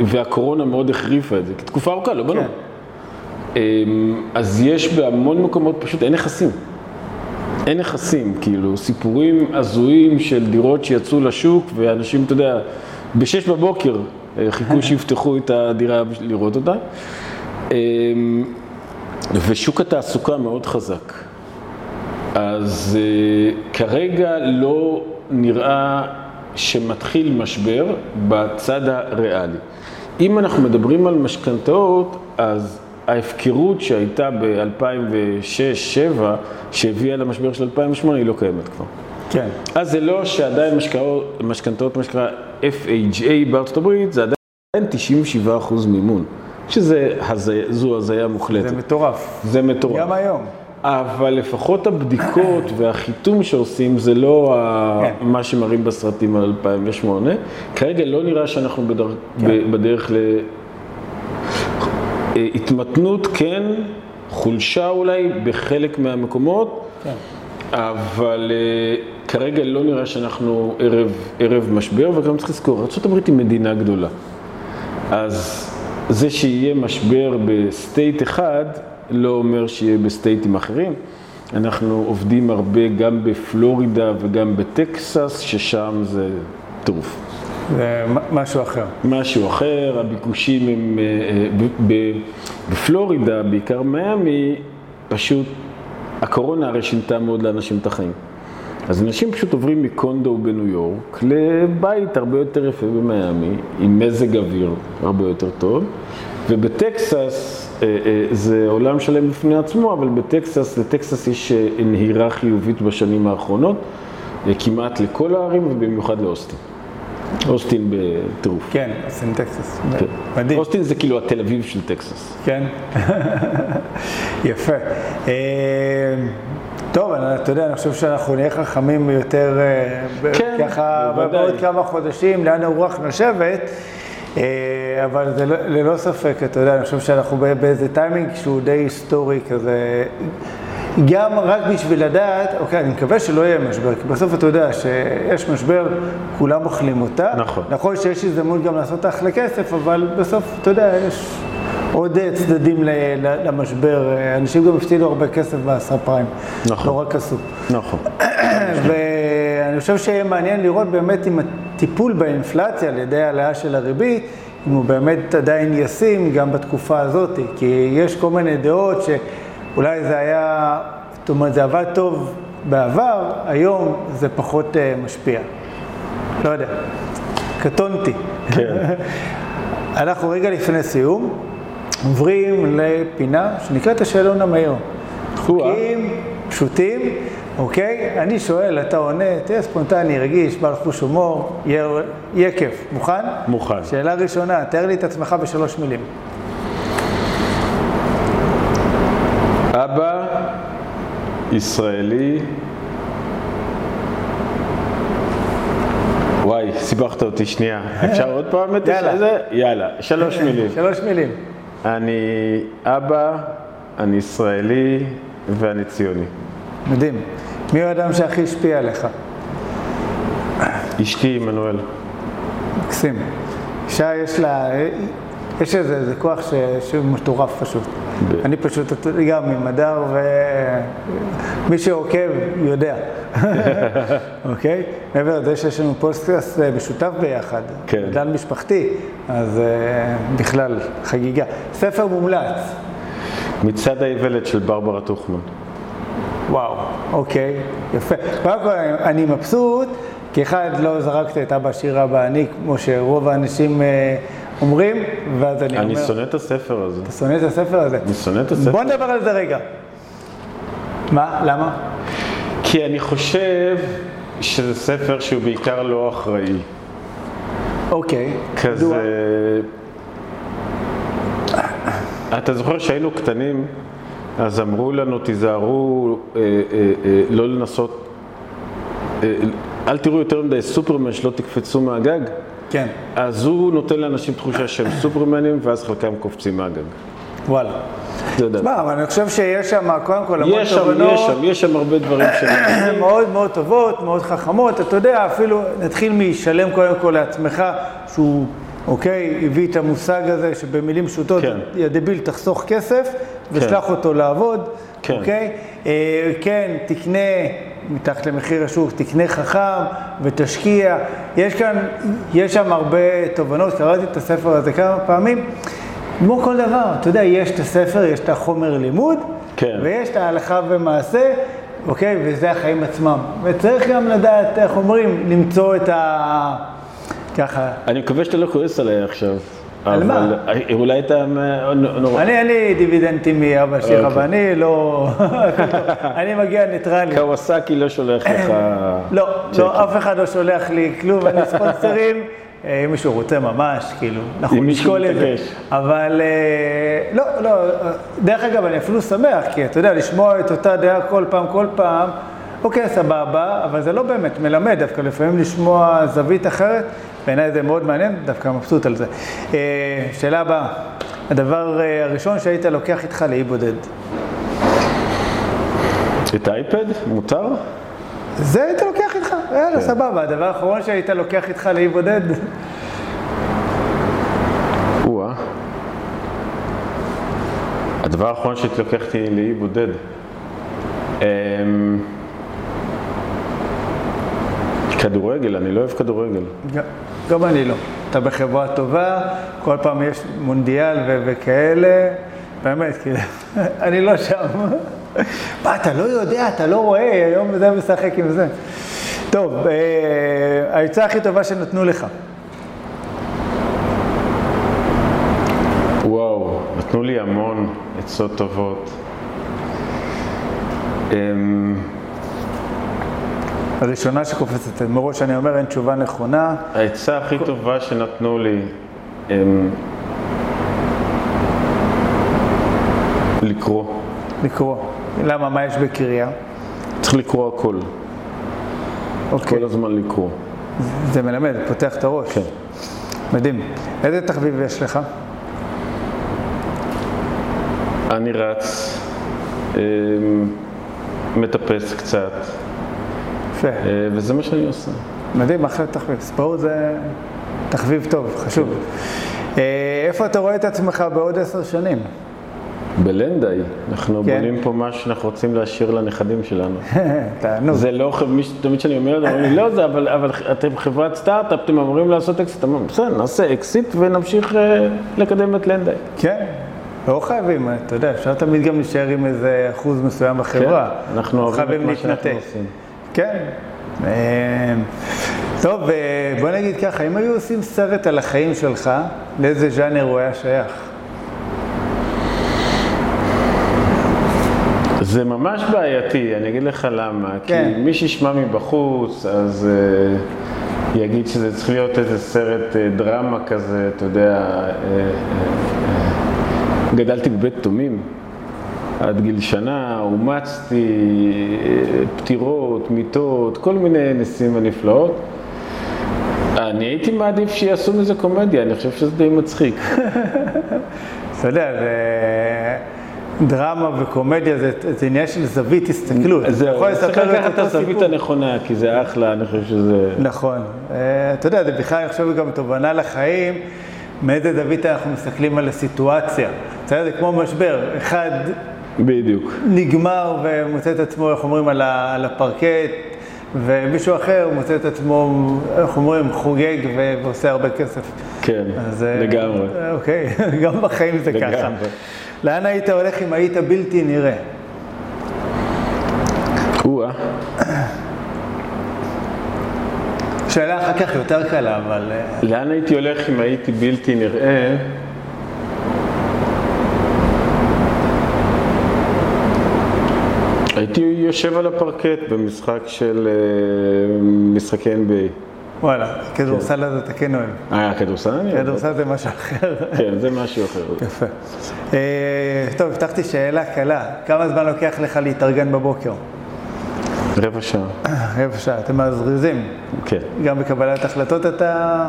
Speaker 2: והקורונה מאוד החריפה את זה, כי תקופה ארוכה לא בנו. כן. אז יש בהמון מקומות פשוט, אין נכסים. אין נכסים, כאילו, סיפורים הזויים של דירות שיצאו לשוק, ואנשים, אתה יודע, בשש בבוקר חיכו שיפתחו את הדירה לראות אותה. אמ, ושוק התעסוקה מאוד חזק. אז אה, כרגע לא נראה שמתחיל משבר בצד הריאלי. אם אנחנו מדברים על משכנתאות, אז ההפקרות שהייתה ב-2006-2007, שהביאה למשבר של 2008, היא לא קיימת כבר.
Speaker 1: כן.
Speaker 2: אז זה לא שעדיין משכנתאות, מה שנקרא FHA בארצות הברית, זה עדיין 97% מימון. שזו הזיה מוחלטת.
Speaker 1: זה מטורף.
Speaker 2: זה מטורף.
Speaker 1: גם היום.
Speaker 2: אבל לפחות הבדיקות והחיתום שעושים זה לא כן. מה שמראים בסרטים על 2008. כרגע לא נראה שאנחנו בדרך, כן. בדרך להתמתנות, כן, חולשה אולי בחלק מהמקומות, כן. אבל uh, כרגע לא נראה שאנחנו ערב, ערב משבר, וגם צריך לזכור, ארה"ב היא מדינה גדולה. אז זה שיהיה משבר ב-state אחד, לא אומר שיהיה בסטייטים אחרים. אנחנו עובדים הרבה גם בפלורידה וגם בטקסס, ששם זה טירוף.
Speaker 1: זה משהו אחר.
Speaker 2: משהו אחר, הביקושים הם אה, אה, בפלורידה, בעיקר מיאמי, פשוט הקורונה הרי שינתה מאוד לאנשים את החיים. אז אנשים פשוט עוברים מ-condo בניו יורק לבית הרבה יותר יפה במיאמי, עם מזג אוויר הרבה יותר טוב, ובטקסס אה, זה עולם שלם בפני עצמו, אבל בטקסס, לטקסס יש נהירה חיובית בשנים האחרונות, כמעט לכל הערים ובמיוחד לאוסטין. אוסטין בטירוף.
Speaker 1: כן, אוסטין טקסס.
Speaker 2: כן. מדהים. אוסטין זה כאילו התל אביב של טקסס.
Speaker 1: כן, יפה. טוב, אתה יודע, אני חושב שאנחנו נהיה חכמים יותר,
Speaker 2: אה, כן,
Speaker 1: ככה, בעוד כמה חודשים, לאן הרוח נושבת, אה, אבל זה לא, ללא ספק, אתה יודע, אני חושב שאנחנו באיזה טיימינג שהוא די היסטורי כזה, גם רק בשביל לדעת, אוקיי, אני מקווה שלא יהיה משבר, כי בסוף אתה יודע שיש משבר, כולם אוכלים אותה.
Speaker 2: נכון.
Speaker 1: נכון שיש הזדמנות גם לעשות אחלה כסף, אבל בסוף, אתה יודע, יש... עוד צדדים למשבר. אנשים גם הפסידו הרבה כסף בסאב פריים.
Speaker 2: נכון.
Speaker 1: לא רק עשו.
Speaker 2: נכון.
Speaker 1: ואני חושב שיהיה מעניין לראות באמת אם הטיפול באינפלציה על ידי העלאה של הריבית, אם הוא באמת עדיין ישים גם בתקופה הזאת. כי יש כל מיני דעות שאולי זה היה, זאת אומרת, זה עבד טוב בעבר, היום זה פחות אה, משפיע. לא יודע. קטונתי.
Speaker 2: כן.
Speaker 1: אנחנו רגע לפני סיום. עוברים לפינה שנקראת השאלון המהיר. חוקים פשוטים, אוקיי? אני שואל, אתה עונה, תהיה ספונטני, רגיש, בעל חוש הומור, יהיה, יהיה כיף. מוכן?
Speaker 2: מוכן.
Speaker 1: שאלה ראשונה, תאר לי את עצמך בשלוש מילים.
Speaker 2: ישראלי וואי, סיבכת אותי שנייה. אפשר עוד פעם את
Speaker 1: זה?
Speaker 2: יאללה, שלוש מילים.
Speaker 1: שלוש מילים.
Speaker 2: אני אבא, אני ישראלי ואני ציוני.
Speaker 1: מדהים. מי הוא האדם שהכי השפיע עליך?
Speaker 2: אשתי עמנואל.
Speaker 1: מקסים. אישה יש לה, יש איזה, איזה כוח ש, שהוא מטורף פשוט.
Speaker 2: ב-
Speaker 1: אני פשוט גם עם הדר, ומי שעוקב יודע. אוקיי? מעבר לזה שיש לנו פודקאסט אה, משותף ביחד,
Speaker 2: כן.
Speaker 1: בגלל משפחתי, אז אה, בכלל, חגיגה. ספר מומלץ.
Speaker 2: מצעד האיוולת של ברברה טוכמן.
Speaker 1: וואו, אוקיי, יפה. קודם כל, אני- אני מבסוט, כי אחד, לא זרקת את אבא שירה בעני, כמו שרוב האנשים אה, אומרים, ואז אני אומר...
Speaker 2: אני שונא את הספר הזה.
Speaker 1: אתה שונא את הספר הזה?
Speaker 2: אני שונא את הספר.
Speaker 1: בוא נדבר על זה רגע. מה? למה?
Speaker 2: כי אני חושב שזה ספר שהוא בעיקר לא אחראי.
Speaker 1: אוקיי.
Speaker 2: כזה...
Speaker 1: מדוע?
Speaker 2: אתה זוכר שהיינו קטנים, אז אמרו לנו, תיזהרו אה, אה, אה, לא לנסות, אה, אל תראו יותר מדי סופרמן שלא תקפצו מהגג.
Speaker 1: כן,
Speaker 2: אז הוא נותן לאנשים תחושה שהם סופרמנים, ואז חלקם קופצים מהגג.
Speaker 1: וואלה.
Speaker 2: זה יודע.
Speaker 1: תשמע, אבל אני חושב שיש שם קודם כל המון
Speaker 2: יש שם, יש
Speaker 1: תובנות
Speaker 2: שם, יש שם הרבה דברים ש...
Speaker 1: מאוד מאוד טובות, מאוד חכמות. אתה יודע, אפילו נתחיל משלם קודם כל לעצמך, שהוא, אוקיי, הביא את המושג הזה שבמילים פשוטות,
Speaker 2: כן.
Speaker 1: יא דביל, תחסוך כסף ושלח אותו לעבוד,
Speaker 2: כן.
Speaker 1: אוקיי? אה, כן, תקנה מתחת למחיר השוק, תקנה חכם ותשקיע. יש כאן, יש שם הרבה תובנות, קראתי את הספר הזה כמה פעמים. כמו כל דבר, אתה יודע, יש את הספר, יש את החומר לימוד,
Speaker 2: כן.
Speaker 1: ויש את ההלכה ומעשה, אוקיי? וזה החיים עצמם. וצריך גם לדעת, איך אומרים, למצוא את ה... ככה.
Speaker 2: אני מקווה שאתה לא כועס עליי עכשיו.
Speaker 1: על מה?
Speaker 2: אה, אולי אתה נורא...
Speaker 1: אני, אין לי דיבידנדים מאבא
Speaker 2: אוקיי.
Speaker 1: ואני לא... אני מגיע ניטרלי.
Speaker 2: קוואסקי לא שולח לך...
Speaker 1: לא. לא, אף אחד לא שולח לי כלום, אני ספונסרים. אה, אם מישהו רוצה ממש, כאילו, אנחנו נשקול את זה. אבל אה, לא, לא, דרך אגב, אני אפילו שמח, כי אתה יודע, לשמוע את אותה דעה כל פעם, כל פעם, אוקיי, סבבה, אבל זה לא באמת מלמד, דווקא לפעמים לשמוע זווית אחרת, בעיניי זה מאוד מעניין, דווקא מבסוט על זה. אה, שאלה הבאה, הדבר אה, הראשון שהיית לוקח איתך לאי בודד.
Speaker 2: את האייפד? מותר?
Speaker 1: זה היית לוקח איתך, יאללה,
Speaker 2: כן.
Speaker 1: סבבה. הדבר האחרון שהיית לוקח איתך לאי בודד,
Speaker 2: או-אה. הדבר האחרון אותי לאי בודד. כדורגל, אני לא אוהב כדורגל.
Speaker 1: גם- אני לא. אתה בחברה טובה, כל פעם יש מונדיאל ו- וכאלה, באמת, כאילו, אני לא שם. מה, אתה לא יודע, אתה לא רואה, היום זה משחק עם זה. טוב, אה, העצה הכי טובה שנתנו לך.
Speaker 2: וואו, נתנו לי המון עצות טובות. אמ,
Speaker 1: הראשונה שקופצת, מראש אני אומר, אין תשובה נכונה.
Speaker 2: העצה הכי טובה שנתנו לי, אמ, לקרוא.
Speaker 1: לקרוא. למה, מה יש בקריאה?
Speaker 2: צריך לקרוא הכל,
Speaker 1: אוקיי,
Speaker 2: כל הזמן לקרוא.
Speaker 1: זה מלמד, פותח את הראש.
Speaker 2: כן.
Speaker 1: מדהים. איזה תחביב יש לך?
Speaker 2: אני רץ, אמ, מטפס קצת,
Speaker 1: יפה.
Speaker 2: אה, וזה מה שאני עושה.
Speaker 1: מדהים, אחלה תחביב. ספורט זה תחביב טוב, חשוב. אה, איפה אתה רואה את עצמך בעוד עשר שנים?
Speaker 2: בלנדאי, אנחנו
Speaker 1: כן.
Speaker 2: בונים פה משהו שאנחנו רוצים להשאיר לנכדים שלנו.
Speaker 1: תענוג.
Speaker 2: זה לא, תמיד כשאני אומר את זה, אומרים לי, לא זה, אבל, אבל אתם חברת סטארט-אפ, אתם אמורים לעשות אקסיט. אמרנו, בסדר, נעשה אקסיט ונמשיך אה, לקדם את לנדאי.
Speaker 1: כן, לא חייבים, אתה יודע, אפשר תמיד גם להישאר עם איזה אחוז מסוים בחברה.
Speaker 2: כן, אנחנו אוהבים את מה שאנחנו. עושים.
Speaker 1: כן. אה, טוב, אה, בוא נגיד ככה, אם היו עושים סרט על החיים שלך, לאיזה ז'אנר הוא היה שייך?
Speaker 2: זה ממש בעייתי, אני אגיד לך למה.
Speaker 1: כן.
Speaker 2: כי מי שישמע מבחוץ, אז uh, יגיד שזה צריך להיות איזה סרט uh, דרמה כזה, אתה יודע. Uh, uh, uh, גדלתי בבית תומים עד גיל שנה, אומצתי, פטירות, מיטות, כל מיני ניסים ונפלאות. אני הייתי מעדיף שיעשו מזה קומדיה, אני חושב שזה די מצחיק.
Speaker 1: אתה יודע, זה... דרמה וקומדיה זה, זה עניין של זווית הסתכלות.
Speaker 2: זהו, צריך לקחת את הזווית. הנכונה, כי זה אחלה, אני חושב שזה...
Speaker 1: נכון. אה, אתה יודע, זה בכלל, אני חושב, גם תובנה לחיים, מאיזה זווית אנחנו מסתכלים על הסיטואציה. זה כמו משבר. אחד
Speaker 2: בדיוק.
Speaker 1: נגמר ומוצא את עצמו, איך אומרים, על, ה, על הפרקט, ומישהו אחר מוצא את עצמו, איך אומרים, חוגג ו- ועושה הרבה כסף.
Speaker 2: כן,
Speaker 1: אז, אה,
Speaker 2: לגמרי.
Speaker 1: אוקיי, גם בחיים זה ככה.
Speaker 2: לגמרי.
Speaker 1: לאן היית הולך אם היית בלתי נראה?
Speaker 2: או-אה.
Speaker 1: שאלה אחר כך יותר קלה, אבל... אה,
Speaker 2: לאן הייתי הולך אם הייתי בלתי נראה? הייתי יושב על הפרקט במשחק של אה, משחקי NBA.
Speaker 1: וואלה, כדורסל הזה אתה כן אוהב.
Speaker 2: אה, כדורסל?
Speaker 1: כדורסל זה משהו אחר.
Speaker 2: כן, זה משהו אחר.
Speaker 1: יפה. אה, טוב, הבטחתי שאלה קלה. כמה זמן לוקח לך להתארגן בבוקר?
Speaker 2: רבע שעה.
Speaker 1: רבע שעה, אתם מזריזים.
Speaker 2: כן.
Speaker 1: גם בקבלת החלטות אתה...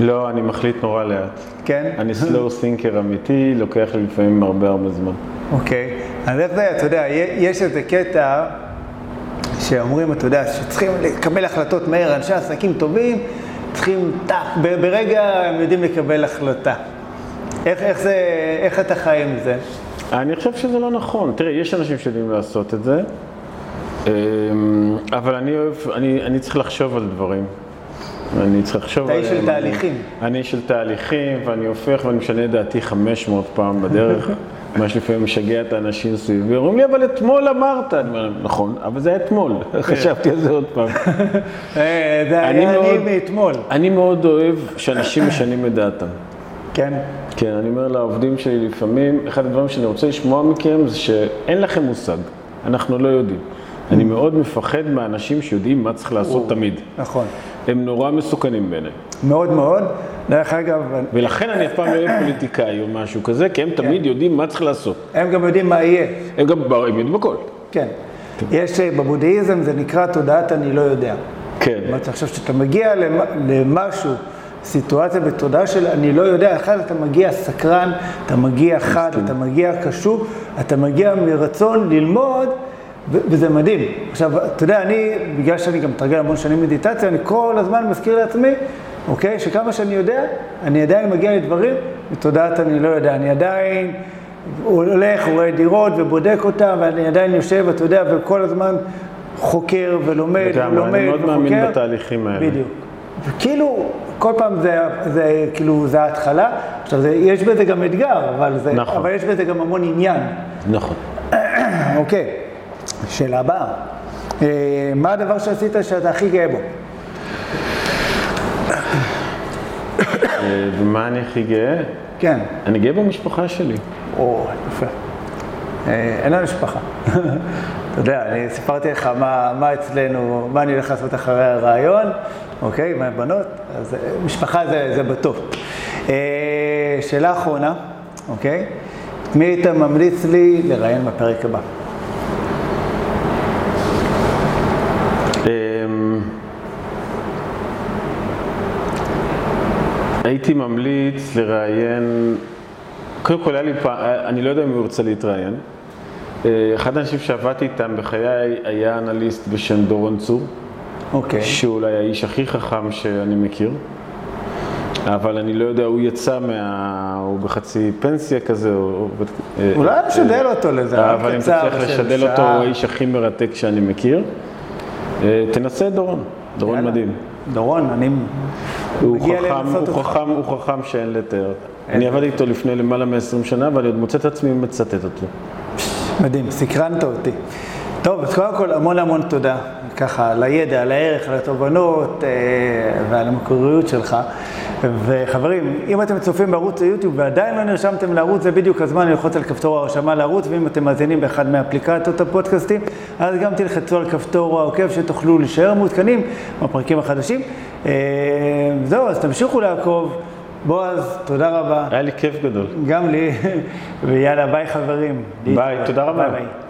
Speaker 2: לא, אני מחליט נורא לאט.
Speaker 1: כן?
Speaker 2: אני slow thinker אמיתי, לוקח לי לפעמים הרבה הרבה זמן.
Speaker 1: אוקיי. אז איך זה, אתה יודע, יש איזה קטע שאומרים, אתה יודע, שצריכים לקבל החלטות מהר, אנשי עסקים טובים, צריכים, טאק, ברגע הם יודעים לקבל החלטה. איך, איך זה, איך אתה חי עם זה?
Speaker 2: אני חושב שזה לא נכון. תראה, יש אנשים שיודעים לעשות את זה, אמ, אבל אני אוהב, אני, אני צריך לחשוב על דברים. אני צריך לחשוב
Speaker 1: אתה איש של
Speaker 2: עליהם.
Speaker 1: תהליכים.
Speaker 2: אני איש של תהליכים, ואני הופך ואני משנה את דעתי 500 פעם בדרך. מה שלפעמים משגע את האנשים סביבי, אומרים לי, אבל אתמול אמרת. אני אומר, נכון, אבל זה היה אתמול. חשבתי על זה עוד פעם.
Speaker 1: אה, זה
Speaker 2: אני
Speaker 1: היה אני מאתמול.
Speaker 2: אני מאוד אוהב שאנשים משנים את דעתם.
Speaker 1: כן.
Speaker 2: כן, אני אומר לעובדים שלי לפעמים, אחד הדברים שאני רוצה לשמוע מכם זה שאין לכם מושג, אנחנו לא יודעים. אני מאוד מפחד מאנשים שיודעים מה צריך לעשות תמיד.
Speaker 1: נכון.
Speaker 2: הם נורא מסוכנים בעיניי.
Speaker 1: מאוד מאוד. דרך אגב,
Speaker 2: ולכן אני אף פעם לא אוהב פוליטיקאי או משהו כזה, כי הם תמיד יודעים מה צריך לעשות.
Speaker 1: הם גם יודעים מה יהיה.
Speaker 2: הם גם יודעים הכל.
Speaker 1: כן. יש, אה, בבודהיזם זה נקרא תודעת אני לא יודע.
Speaker 2: כן.
Speaker 1: זאת אומרת, עכשיו כשאתה מגיע למ- למשהו, סיטואציה בתודעה של אני לא יודע, אחד אתה מגיע סקרן, אתה מגיע חד, אתה מגיע קשור, אתה מגיע מרצון ללמוד, ו- וזה מדהים. עכשיו, אתה יודע, אני, בגלל שאני גם מתרגל המון שנים מדיטציה, אני כל הזמן מזכיר לעצמי, אוקיי, שכמה שאני יודע, אני עדיין מגיע לדברים מתודעת אני לא יודע, אני עדיין... הולך, רואה דירות ובודק אותן, ואני עדיין יושב, אתה יודע, וכל הזמן חוקר ולומד ולומד
Speaker 2: אני מאוד
Speaker 1: וחוקר.
Speaker 2: מאמין בתהליכים האלה.
Speaker 1: בדיוק. וכאילו, כל פעם זה, זה כאילו, זה ההתחלה. עכשיו, זה, יש בזה גם אתגר, אבל, זה,
Speaker 2: נכון.
Speaker 1: אבל יש בזה גם המון עניין.
Speaker 2: נכון.
Speaker 1: אוקיי, שאלה הבאה. אה, מה הדבר שעשית שאתה הכי גאה בו?
Speaker 2: אה, ומה אני הכי גאה?
Speaker 1: כן.
Speaker 2: אני גאה במשפחה שלי.
Speaker 1: או, יפה. אה, אין לנו משפחה. אתה יודע, אני סיפרתי לך מה, מה אצלנו, מה אני הולך לעשות אחרי הרעיון, אוקיי, מהבנות, אז אה, משפחה זה, זה בטוב. אה, שאלה אחרונה, אוקיי? מי היית ממליץ לי לראיין בפרק הבא?
Speaker 2: אמ, הייתי ממליץ לראיין, קודם כל היה לי פעם, אני לא יודע אם הוא ירצה להתראיין. אה, אחד האנשים שעבדתי איתם בחיי היה אנליסט בשם דורון צור,
Speaker 1: אוקיי.
Speaker 2: שהוא אולי האיש הכי חכם שאני מכיר. אבל אני לא יודע, הוא יצא מה... הוא בחצי פנסיה כזה, או... אה,
Speaker 1: אולי
Speaker 2: אה,
Speaker 1: נשדל אותו לזה,
Speaker 2: אבל אם
Speaker 1: של
Speaker 2: לשדל אותו. הוא האיש הכי מרתק שאני מכיר. תנסה את דורון, דורון. מדהים.
Speaker 1: דורון, אני
Speaker 2: הוא חכם, הוא. חכם, הוא חכם שאין לתאר. אני עבדתי איתו לפני למעלה מ-20 שנה, ואני עוד מוצא את עצמי מצטט אותו.
Speaker 1: מדהים, סקרנת אותי. טוב, אז קודם כל המון המון תודה, ככה, על הידע, על הערך, על התובנות אה, ועל המקוריות שלך. וחברים, אם אתם צופים בערוץ היוטיוב ועדיין לא נרשמתם לערוץ, זה בדיוק הזמן ללחוץ על כפתור ההרשמה לערוץ, ואם אתם מאזינים באחד מאפליקציות הפודקאסטים, אז גם תלחצו על כפתור העוקב שתוכלו להישאר מעודכנים בפרקים החדשים. אה, זהו, אז תמשיכו לעקוב. בועז, תודה רבה.
Speaker 2: היה לי כיף גדול.
Speaker 1: גם לי, ויאללה, ביי חברים.
Speaker 2: ביי, תודה רבה.
Speaker 1: ביי ביי.